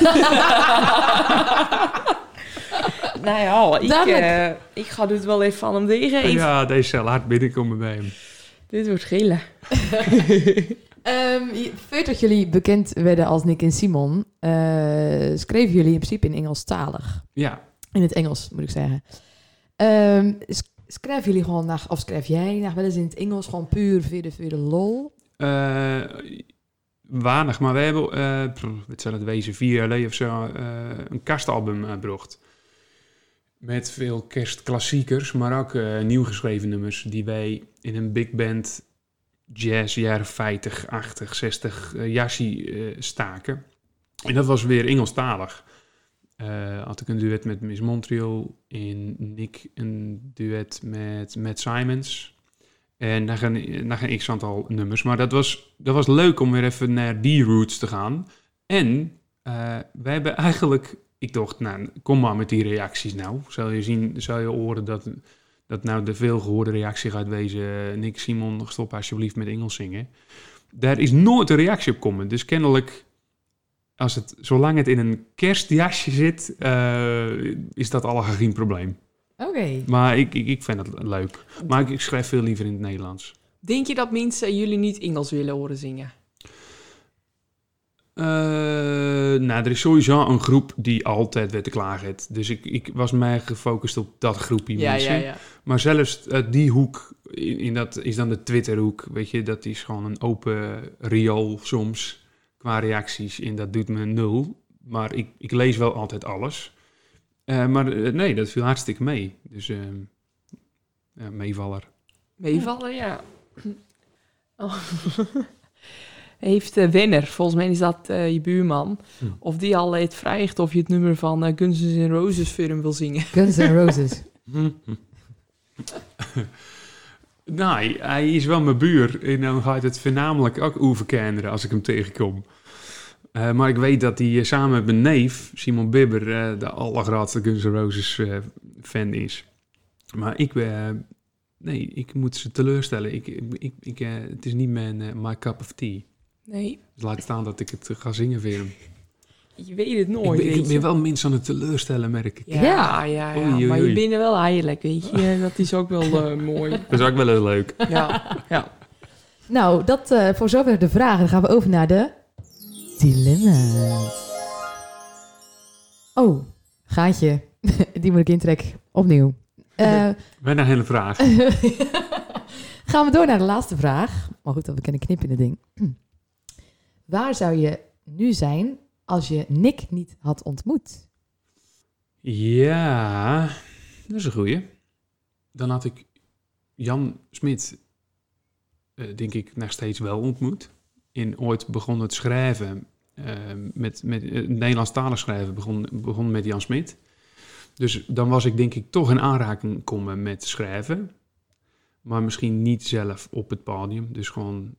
Nou ja, ik, eh, ik ga dit wel even aan hem meegeven. Ja, deze zal hard binnenkomen bij hem. Dit wordt gillen. Ehm, je- voordat jullie bekend werden als Nick en Simon, eh, schreven jullie in principe in Engelstalig. Ja, In het Engels, moet ik zeggen. Sch- schrijven jullie gewoon naar, of schrijf jij naar wel eens in het Engels, gewoon puur voor de, voor de lol? weinig, maar we hebben, pff, wat zal het wezen, vier jaar geleden of zo, een kastalbum gebracht. Met veel kerstklassiekers, maar ook nieuw geschreven nummers die wij in een big band jazz jaren 50, 80, 60 eh, jassie eh, staken. En dat was weer Engelstalig. eh, had ik een duet met Miss Montreal. In Nick een duet met Matt Simons. En naar een, naar een x-aantal nummers. Maar dat was, dat was leuk om weer even naar die roots te gaan. En eh wij hebben eigenlijk... Ik dacht, nou, kom maar met die reacties nou. Zal je zien, zal je horen dat, dat nou de veelgehoorde reactie gaat wezen... Nick Simon, stop alsjeblieft met Engels zingen. Daar is nooit een reactie op komen. Dus kennelijk, als het, zolang het in een kerstjasje zit... eh, is dat al geen probleem. Oké. Maar ik, ik, ik vind het leuk. Maar ik, ik schrijf veel liever in het Nederlands. Denk je dat mensen jullie niet Engels willen horen zingen? Eh, nou, er is sowieso een groep die altijd werd te klagen heeft. Dus ik, ik was mij gefocust op dat groepje mensen. Maar zelfs eh, die hoek, in, in dat is dan de Twitterhoek, weet je, dat is gewoon een open riool soms qua reacties. En dat doet me nul. Maar ik, ik lees wel altijd alles. Eh, maar nee, dat viel hartstikke mee. Dus eh, ja, meevaller. Meevallen, ja. Oh. Heeft Wenner, volgens mij is dat eh, je buurman, Hm. of die al het vraagt of je het nummer van eh, Guns N' Roses film wil zingen? Guns N' Roses. nee, hij is wel mijn buur. En dan gaat het voornamelijk ook overkenderen als ik hem tegenkom. Eh, maar ik weet dat hij samen met mijn neef, Simon Bibber, eh, de allergrootste Guns N' Roses eh, fan is. Maar ik, eh, nee, ik moet ze teleurstellen. Ik, ik, ik, eh, het is niet mijn eh, my cup of tea. Nee, Dus laat staan dat ik het eh, ga zingen voor hem. je weet het Ik nooit, ben, ik ben wel mensen aan het teleurstellen, merk ik. Ja, Ja. ja, ja. Oei, oei, maar je bent er wel eigenlijk, weet je. Dat is ook wel eh, mooi. Dat is ook wel heel leuk. Ja, ja. Nou, dat eh, voor zover de vragen. Dan gaan we over naar de dilemma's. Oh, gaatje. Die moet ik intrekken. Opnieuw. Eh, Bijna een hele vraag. gaan we door naar de laatste vraag. Maar goed, we kunnen knippen in het ding. Waar zou je nu zijn als je Nick niet had ontmoet? Ja, dat is een goeie. Dan had ik Jan Smit, eh, denk ik, nog steeds wel ontmoet. In ooit begonnen te schrijven, eh, met, met uh, Nederlandstalig schrijven, begon, begon met Jan Smit. Dus dan was ik denk ik toch in aanraking komen met schrijven. Maar misschien niet zelf op het podium. Dus gewoon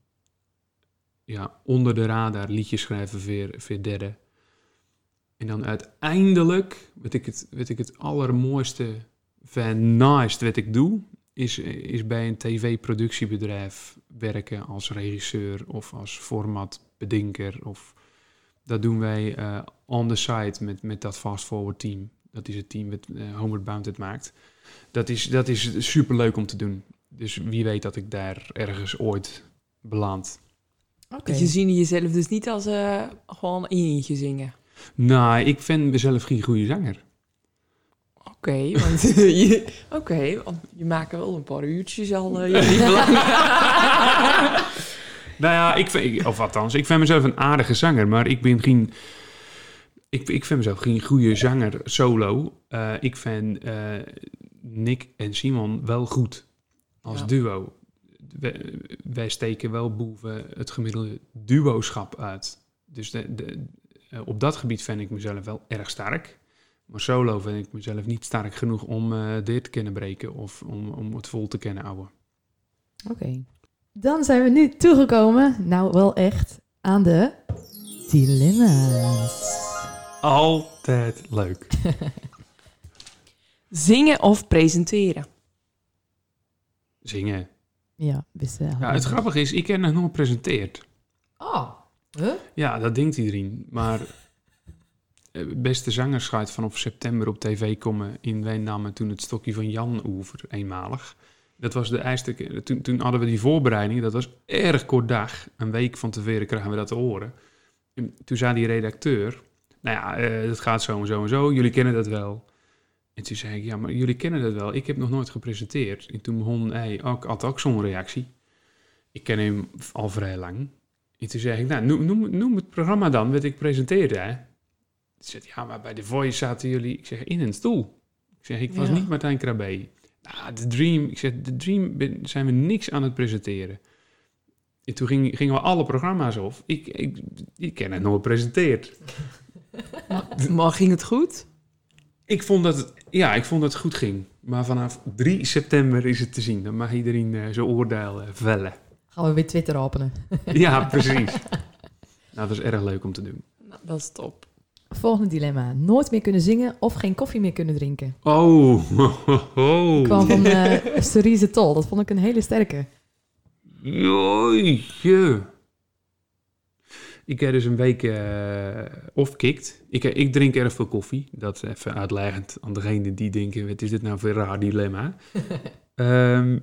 ja, onder de radar liedjes schrijven voor, voor derden. En dan uiteindelijk, wat ik het, wat ik het allermooiste van nice wat ik doe, is, is bij een tv-productiebedrijf werken als regisseur of als formatbedenker. Of, dat doen wij eh, on the side met, met dat Fast Forward team. Dat is het team wat uh, Homeward Bound het maakt. Dat is, dat is superleuk om te doen. Dus wie weet dat ik daar ergens ooit beland. Oké. Je ziet jezelf dus niet als eh, gewoon in eentje zingen. Nou, ik vind mezelf geen goede zanger. Oké, want, je, oké, want je maakt wel een paar uurtjes al. eh, lang. Nou ja, ik vind, of althans, ik vind mezelf een aardige zanger, maar ik ben geen. Ik, ik vind mezelf geen goede zanger solo. Eh, ik vind eh, Nick en Simon wel goed als Ja. duo. Wij, wij steken wel boven het gemiddelde duoschap uit. Dus de, de, eh, op dat gebied vind ik mezelf wel erg sterk. Maar solo vind ik mezelf niet sterk genoeg om eh, dit te kunnen breken of om, om het vol te kunnen houden. Oké. Dan zijn we nu toegekomen, nou wel echt, aan de dilemma's. Altijd leuk. Zingen of presenteren? Zingen. Ja, wist wel. Ja, het grappige is, ik heb nog nooit gepresenteerd. Oh, huh? Ja, dat denkt iedereen. Maar eh, beste zangers gaat vanaf september op tv komen in Wij namen toen het stokje van Jan over, eenmalig. Dat was de eerste keer. Toen, toen hadden we die voorbereiding, dat was erg kort dag. Een week van tevoren kregen we dat te horen. En toen zei die redacteur, nou ja, eh, dat gaat zo en zo en zo, jullie kennen dat wel. En toen zei ik, ja, maar jullie kennen dat wel. Ik heb nog nooit gepresenteerd. En toen begon hij ook, had ook zo'n reactie. Ik ken hem al vrij lang. En toen zei ik, nou, noem, noem, het programma dan, wat ik presenteerde. Hè? Toen zei hij, ja, maar bij The Voice zaten jullie, ik zeg, in een stoel. Ik zeg, ik was Ja. niet Martijn Krabbe. Nou, The Dream, ik zeg, The Dream zijn we niks aan het presenteren. En toen ging, gingen we alle programma's op. Ik, ik, ik ken het nooit gepresenteerd. Maar, maar ging het goed? Ik vond dat het, ja, ik vond dat het goed ging. Maar vanaf 3 september is het te zien. Dan mag iedereen eh, zijn oordeel eh, vellen. Gaan we weer Twitter openen. ja, precies. Nou, dat is erg leuk om te doen. Nou, dat is top. Volgende dilemma. Nooit meer kunnen zingen of geen koffie meer kunnen drinken. Oh, ho, Ik kwam van eh Cerise Tol. Dat vond ik een hele sterke. Joetje. Ik heb dus een week off-kicked. Ik, eh, ik drink erg veel koffie. Dat is even uitleggend aan degene die denken... wat is dit nou voor een raar dilemma? Ehm,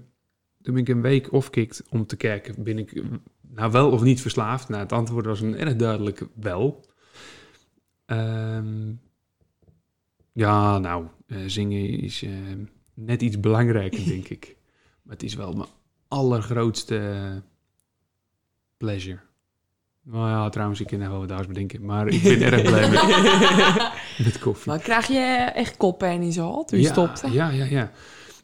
toen ben ik een week off-kicked om te kijken... ben ik nou wel of niet verslaafd? Nou, het antwoord was een erg duidelijk wel. Ehm, ja, nou, eh, zingen is net iets belangrijker, denk ik. Maar het is wel mijn allergrootste pleasure. Nou ja, trouwens, ik kan er wel wat anders bedenken. Maar ik ben erg blij met, met koffie. Maar krijg je echt koppijn in hart toen je ja, stopte? Ja, ja, ja.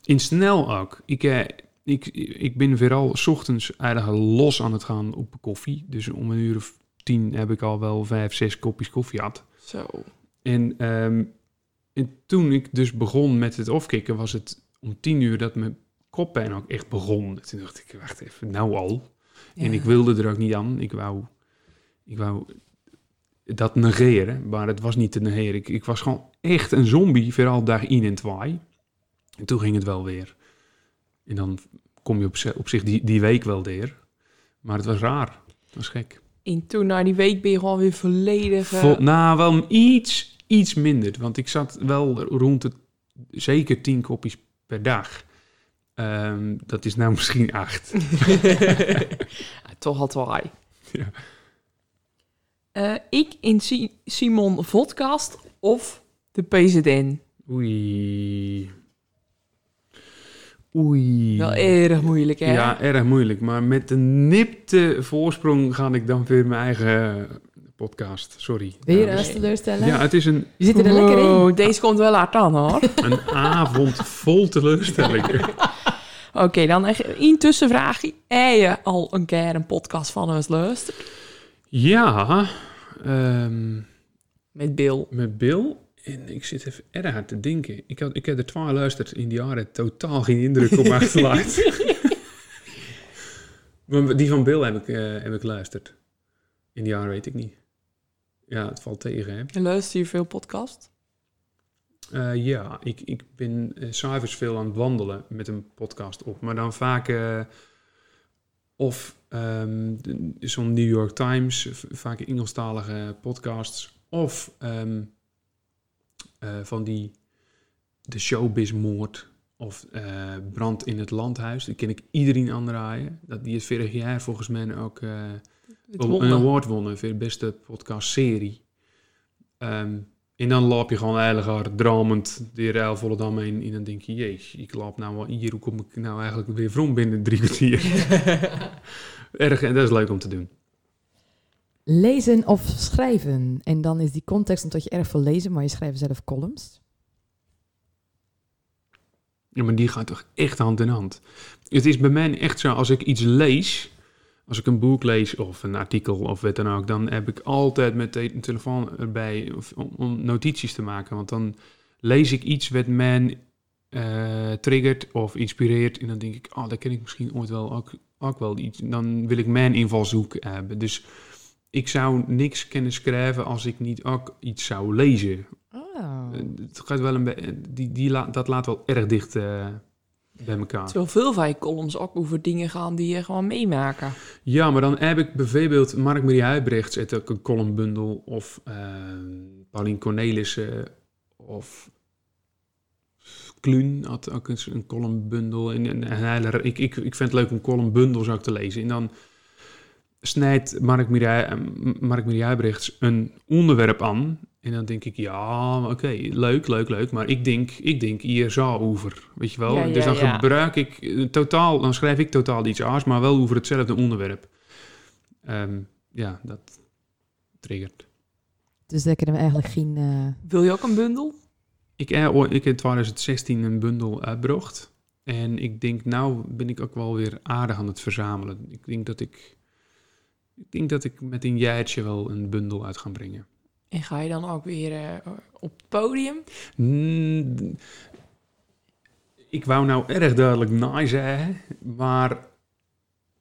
In snel ook. Ik, eh, ik, ik ben vooral 's ochtends eigenlijk los aan het gaan op koffie. Dus om een uur of tien heb ik al wel vijf, zes kopjes koffie gehad. Zo. En, ehm, en toen ik dus begon met het offkicken, was het om tien uur dat mijn koppijn ook echt begon. Toen dacht ik, wacht even, nou al. En ik wilde er ook niet aan. Ik wou, ik wou dat negeren, maar het was niet te negeren. Ik, ik was gewoon echt een zombie, vooral dag in en twee. En toen ging het wel weer. En dan kom je op, op zich die, die week wel weer. Maar het was raar. Het was gek. En toen na die week ben je gewoon weer volledig... eh, Vol, nou, wel iets, iets minder. Want ik zat wel rond het zeker tien kopjes per dag. Ehm, dat is nou misschien acht. Toch had wij. Ja. Eh, ik in Si- Simon Vodcast of de PZN. Oei. Oei. Wel erg moeilijk, hè? Ja, erg moeilijk. Maar met een nipte voorsprong ga ik dan weer mijn eigen podcast. Sorry. Weer dames. eens teleurstellen? Ja, het is een, Je zit er lekker in. Wow, deze komt wel hard aan, hoor. een avond vol teleurstellingen. Oké, dan echt een tussenvraagje. Heb je al een keer een podcast van ons luisterd? Ja, ehm, Met Bill. met Bill. En ik zit even erg hard te denken. Ik, had, ik heb er twee geluisterd in die jaren totaal geen indruk op me achterlaten. maar die van Bill heb ik, eh, heb ik geluisterd. In die jaren weet ik niet. Ja, het valt tegen, hè? En luister je veel podcast? Eh, ja, ik, ik ben s'avonds veel aan het wandelen met een podcast op. Maar dan vaak of ehm, zo'n New York Times, vaak Engelstalige podcasts. Of ehm, eh, van die de showbizmoord of eh, brand in het landhuis. Die ken ik iedereen aanraaien. Dat die is vorig jaar volgens mij ook... eh, een award wonnen voor de beste podcastserie. Ehm en dan loop je gewoon eigenlijk hard dramend de ruil volle dam heen. En dan denk je, jeez, ik loop nou wel hier. Hoe kom ik nou eigenlijk weer vrom binnen drie kwartier? Erg, en dat is leuk om te doen. Lezen of schrijven. En dan is die context omdat je erg veel lezen, maar je schrijft zelf columns. Ja, maar die gaat toch echt hand in hand. Het is bij mij echt zo, als ik iets lees, als ik een boek lees of een artikel of wat dan ook, dan heb ik altijd met de een telefoon erbij om, notities te maken. Want dan lees ik iets wat mij eh, triggert of inspireert en dan denk ik, oh, daar ken ik misschien ooit wel ook, ook wel iets. Dan wil ik mijn invalshoek hebben. Dus ik zou niks kunnen schrijven als ik niet ook iets zou lezen. Oh. Eh, Het gaat wel een be- die, die la- dat laat wel erg dicht eh, bij elkaar. Terwijl veel van je columns ook over dingen gaan die je gewoon meemaken. Ja, maar dan heb ik bijvoorbeeld Mark-Marie Huibrechts uit ook een columnbundel. Of eh Paulien Cornelissen. Of Kluun had ook eens een columnbundel. En, en, en hij- ik, ik, ik vind het leuk om columnbundels ook te lezen. En dan snijdt Mark-Marie eh, Mark-Marie Huibrechts een onderwerp aan. En dan denk ik, ja, oké, leuk, leuk, leuk. Maar ik denk, ik denk hier zo over, weet je wel. Ja, ja, dus dan ja. gebruik ik eh, totaal, dan schrijf ik totaal iets anders, maar wel over hetzelfde onderwerp. Ehm, ja, dat triggert. Dus daar kunnen we eigenlijk geen... eh, Wil je ook een bundel? Ik, heb ik in 2016 een bundel uitgebracht. En ik denk, nou ben ik ook wel weer aardig aan het verzamelen. Ik denk dat ik, ik, denk dat ik met een jaartje wel een bundel uit ga brengen. En ga je dan ook weer eh, op het podium? Mm, ik wou nou erg duidelijk nee zeggen, maar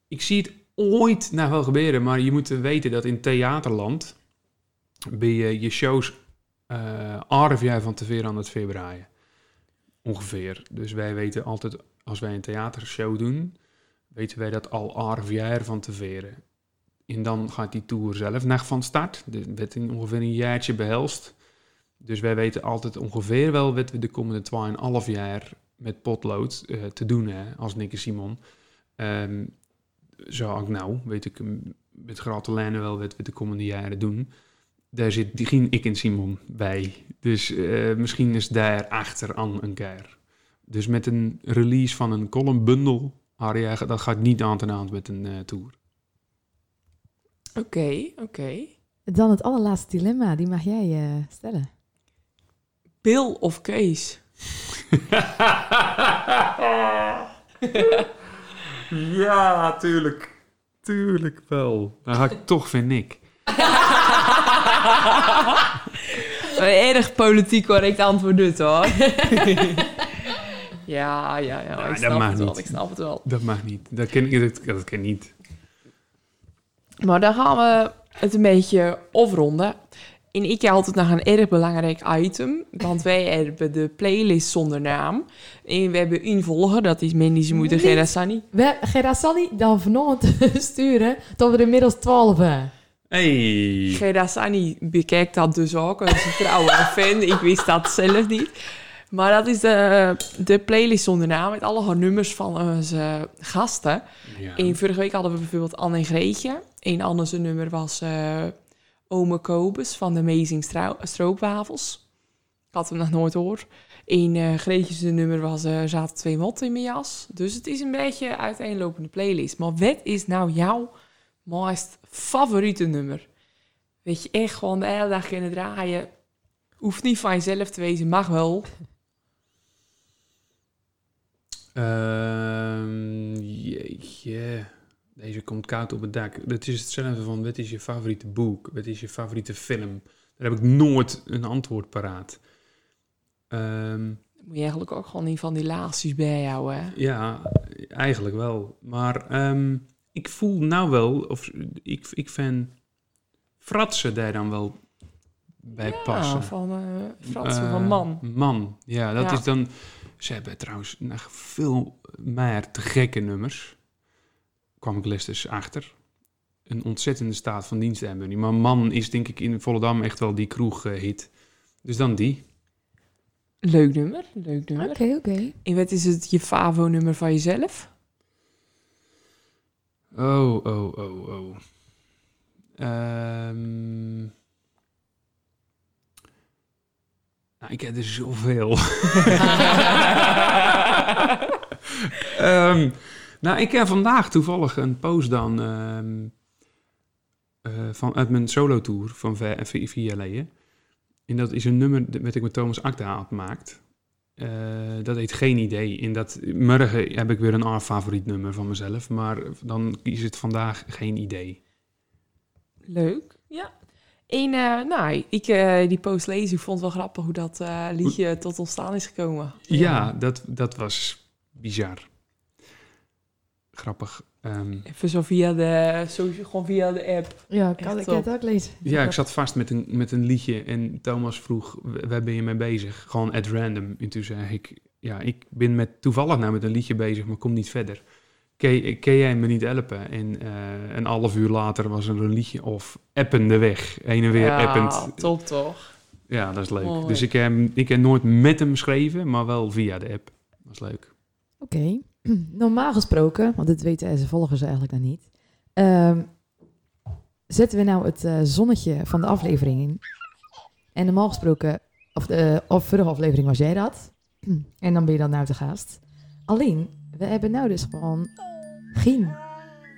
ik zie het ooit nou wel gebeuren. Maar je moet weten dat in theaterland ben je je shows eh half jaar van tevoren aan het voorbereiden. Ongeveer. Dus wij weten altijd, als wij een theatershow doen, weten wij dat al half jaar van tevoren. En dan gaat die tour zelf nog van start. Dus werd in ongeveer een jaartje behelst. Dus wij weten altijd ongeveer wel wat we de komende 2,5 jaar met potlood eh, te doen hè, als Nick en Simon. Zo ook nou, weet ik met grote lijnen wel wat we de komende jaren doen. Daar zit geen ik en Simon bij. Dus eh, misschien is daar achter aan een keer. Dus met een release van een columnbundel, Aria, dat gaat niet aan ten hand met een eh, tour. Oké, oké. Dan het allerlaatste dilemma, die mag jij eh, stellen. Bill of Kees? ja, tuurlijk. Tuurlijk wel. Dan ga ik toch vind ik. Een erg politiek correct antwoord dit hoor. ja, ja, ja. Ja, ik dat snap mag het wel. niet. Ik snap het wel. Dat mag niet. Dat ken ik dat, dat ken niet. Maar dan gaan we het een beetje afronden. En ik heb altijd nog een erg belangrijk item. Want wij hebben de playlist zonder naam. En we hebben een volger, dat is Zemoeite Niet. Gerasani. We hebben Gerasani dan vanochtend sturen tot we er inmiddels 12 hebben. Hey. Gerasani bekijkt dat dus ook. Dat is een trouwe fan. Ik wist dat zelf niet. Maar dat is de, de playlist zonder naam. Met alle nummers van onze gasten. Ja. En vorige week hadden we bijvoorbeeld Anne en Greetje. Een zijn nummer was eh Ome Kobus van de Amazing Strou- Stroopwafels. Ik had hem nog nooit gehoord. En eh Greetje's nummer was eh Zaten twee motten in mijn jas. Dus het is een beetje een uiteenlopende playlist. Maar wat is nou jouw meest favoriete nummer? Weet je, echt gewoon de hele dag kunnen draaien. Hoeft niet van jezelf te wezen, mag wel. Ehm, jeetje. Deze komt koud op het dak. Dat is hetzelfde van, wat is je favoriete boek? Wat is je favoriete film? Daar heb ik nooit een antwoord paraat. Ehm, moet je eigenlijk ook gewoon niet van die laagjes bij jou, hè? ja, eigenlijk wel. Maar ehm, ik voel nou wel, of ik, ik vind fratsen daar dan wel bij passen. Ja, van eh Frans Eh, van man. Man, ja, dat Ja. is dan... Ze hebben trouwens nog veel meer te gekke nummers. Kwam ik les dus achter. Een ontzettende staat van dienst hebben die. Maar Man is denk ik in Volendam echt wel die kroeg-hit. Dus dan die. Leuk nummer, leuk Oké, nummer. oké. En wat is het je favo-nummer van jezelf? Oh, oh, oh, oh. Ehm. Nou, ik heb er zoveel. Ehm, nou, ik heb vandaag toevallig een post dan eh, van, uit mijn solo-tour van vi- vi- vier jaar geleden. En dat is een nummer dat ik met Thomas Acta had gemaakt. Eh, dat heet Geen Idee. En dat, morgen heb ik weer een ander favoriet nummer van mezelf. Maar dan kies het vandaag Geen Idee. Leuk, ja. En eh, nou, ik eh, die post lezen, ik vond het wel grappig hoe dat liedje tot ontstaan is gekomen. Ja, dat, dat was bizar. Grappig. Ehm, Even zo via de, zo, gewoon via de app. Ja, Echt had, ik het ook lezen. ja, ik zat vast met een, met een liedje en Thomas vroeg, "W- waar ben je mee bezig? Gewoon at random. En toen zei ik, ja, ik ben met, toevallig nou met een liedje bezig, maar kom niet verder. Kun, kun jij me niet helpen? En eh, een half uur later was er een liedje of appende weg. Heen en weer ja, append. top toch? Ja, dat is leuk. Mooi. Dus ik heb, ik heb nooit met hem geschreven, maar wel via de app. Dat is leuk. Oké. Normaal gesproken, want dit weten ze volgers eigenlijk nog niet. ehm, zetten we nou het eh, zonnetje van de aflevering in. En normaal gesproken, of de of vorige aflevering was jij dat. En dan ben je dan nou te gast. Alleen, we hebben nou dus gewoon geen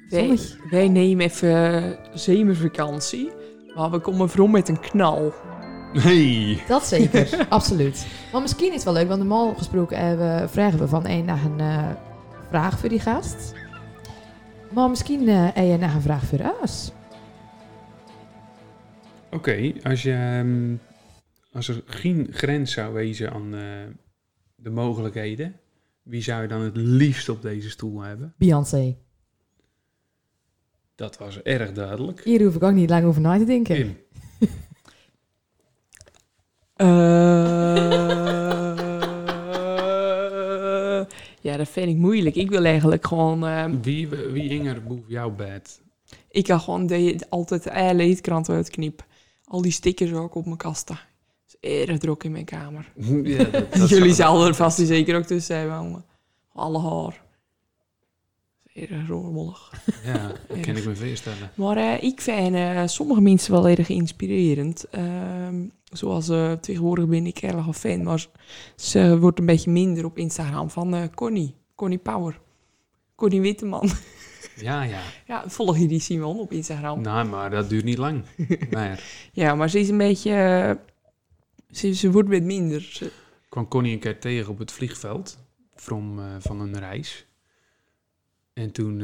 Wij, zonnetje. wij nemen even zomervakantie, maar we komen vrom met een knal. Hey! Dat zeker, absoluut. Maar misschien is het wel leuk, want normaal gesproken hebben, vragen we van één naar een eh, vraag voor die gast. Maar misschien eh heb je een vraag voor ons. Oké, als, je, ehm, als er geen grens zou wezen aan eh, de mogelijkheden, wie zou je dan het liefst op deze stoel hebben? Beyoncé. Dat was erg duidelijk. Hier hoef ik ook niet lang over na te denken. Kim. Eh, ja, dat vind ik moeilijk. Ik wil eigenlijk gewoon... eh, Wie, wie hing er boven jouw bed? ik kan gewoon de, altijd alle leedkranten uitknippen. Al die stickers ook op mijn kasten. Het is erg druk in mijn kamer. Ja, dat, dat Jullie zou- zouden er vast en zeker ook tussen hebben. jongen. Alle haar. Erg rommelig. Ja, dat kan ik me voorstellen. Maar eh, ik vind eh, sommige mensen wel erg inspirerend. Ehm, zoals eh, tegenwoordig ben ik erg een fan, maar ze wordt een beetje minder op Instagram van eh, Connie. Connie Power. Connie Witteman. Ja, ja. ja, volg je die Simon op Instagram? Nou, maar dat duurt niet lang. Maar Ja, maar ze is een beetje... eh, ze, ze wordt wat minder. Ze- kwam Connie een keer tegen op het vliegveld from, van een reis. En toen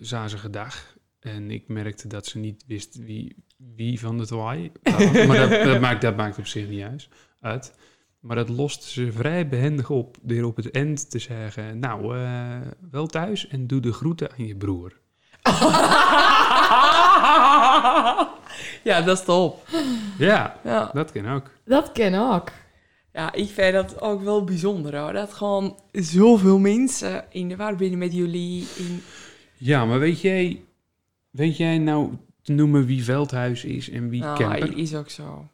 zagen ze gedag. En ik merkte dat ze niet wist wie, wie van de twee. was. maar dat, dat, maakt, dat maakt op zich niet uit. uit. Maar dat loste ze vrij behendig op. Door op het eind te zeggen... Nou, eh, wel thuis en doe de groeten aan je broer. ja, dat is top. Ja, Ja. dat kan ook. Dat ken ook. ja, ik vind dat ook wel bijzonder hoor. Dat gewoon zoveel mensen in de war binnen met jullie. In... Ja, maar weet jij... Weet jij nou te noemen wie Veldhuis is en wie Nou, Kemper? is ook zo.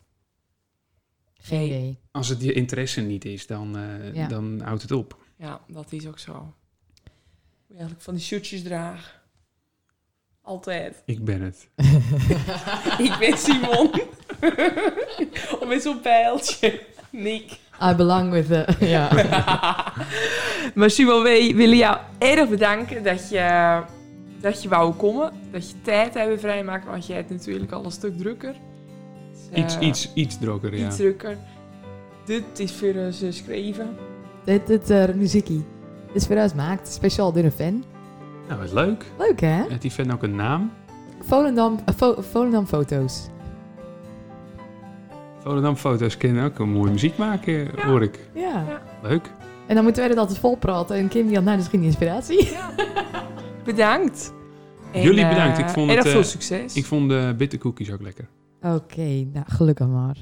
Geen idee. Als het je interesse niet is, dan, eh, Ja. dan houdt het op. Ja, dat is ook zo. Eigenlijk van die shirtjes draag. Altijd. Ik ben het. ik ben Simon. of met zo'n pijltje. Nick. I belong with the... ja. maar Simon, wij willen jou erg bedanken dat je, dat je wou komen. Dat je tijd hebben vrijmaakt, want jij hebt natuurlijk al een stuk drukker. Dus, Iets, eh, iets, iets drukker, ja. Iets drukker. Dit is voor ons geschreven. dit dit eh, muziekie. Dit is voor ons maakt. Speciaal door een fan. Nou, wat leuk. Leuk hè? Heeft die fan ook een naam? Volendam, eh, Volendam foto's. Volendam Foto's kunnen ook een mooie muziek maken, hoor ik. Ja. Leuk. En dan moeten wij dat altijd vol praten. En Kim die had nou dus geen inspiratie. Bedankt. En, Jullie eh, bedankt. Ik vond het, veel eh, succes. Ik vond de bitterkoekjes ook lekker. Oké, nou gelukkig maar.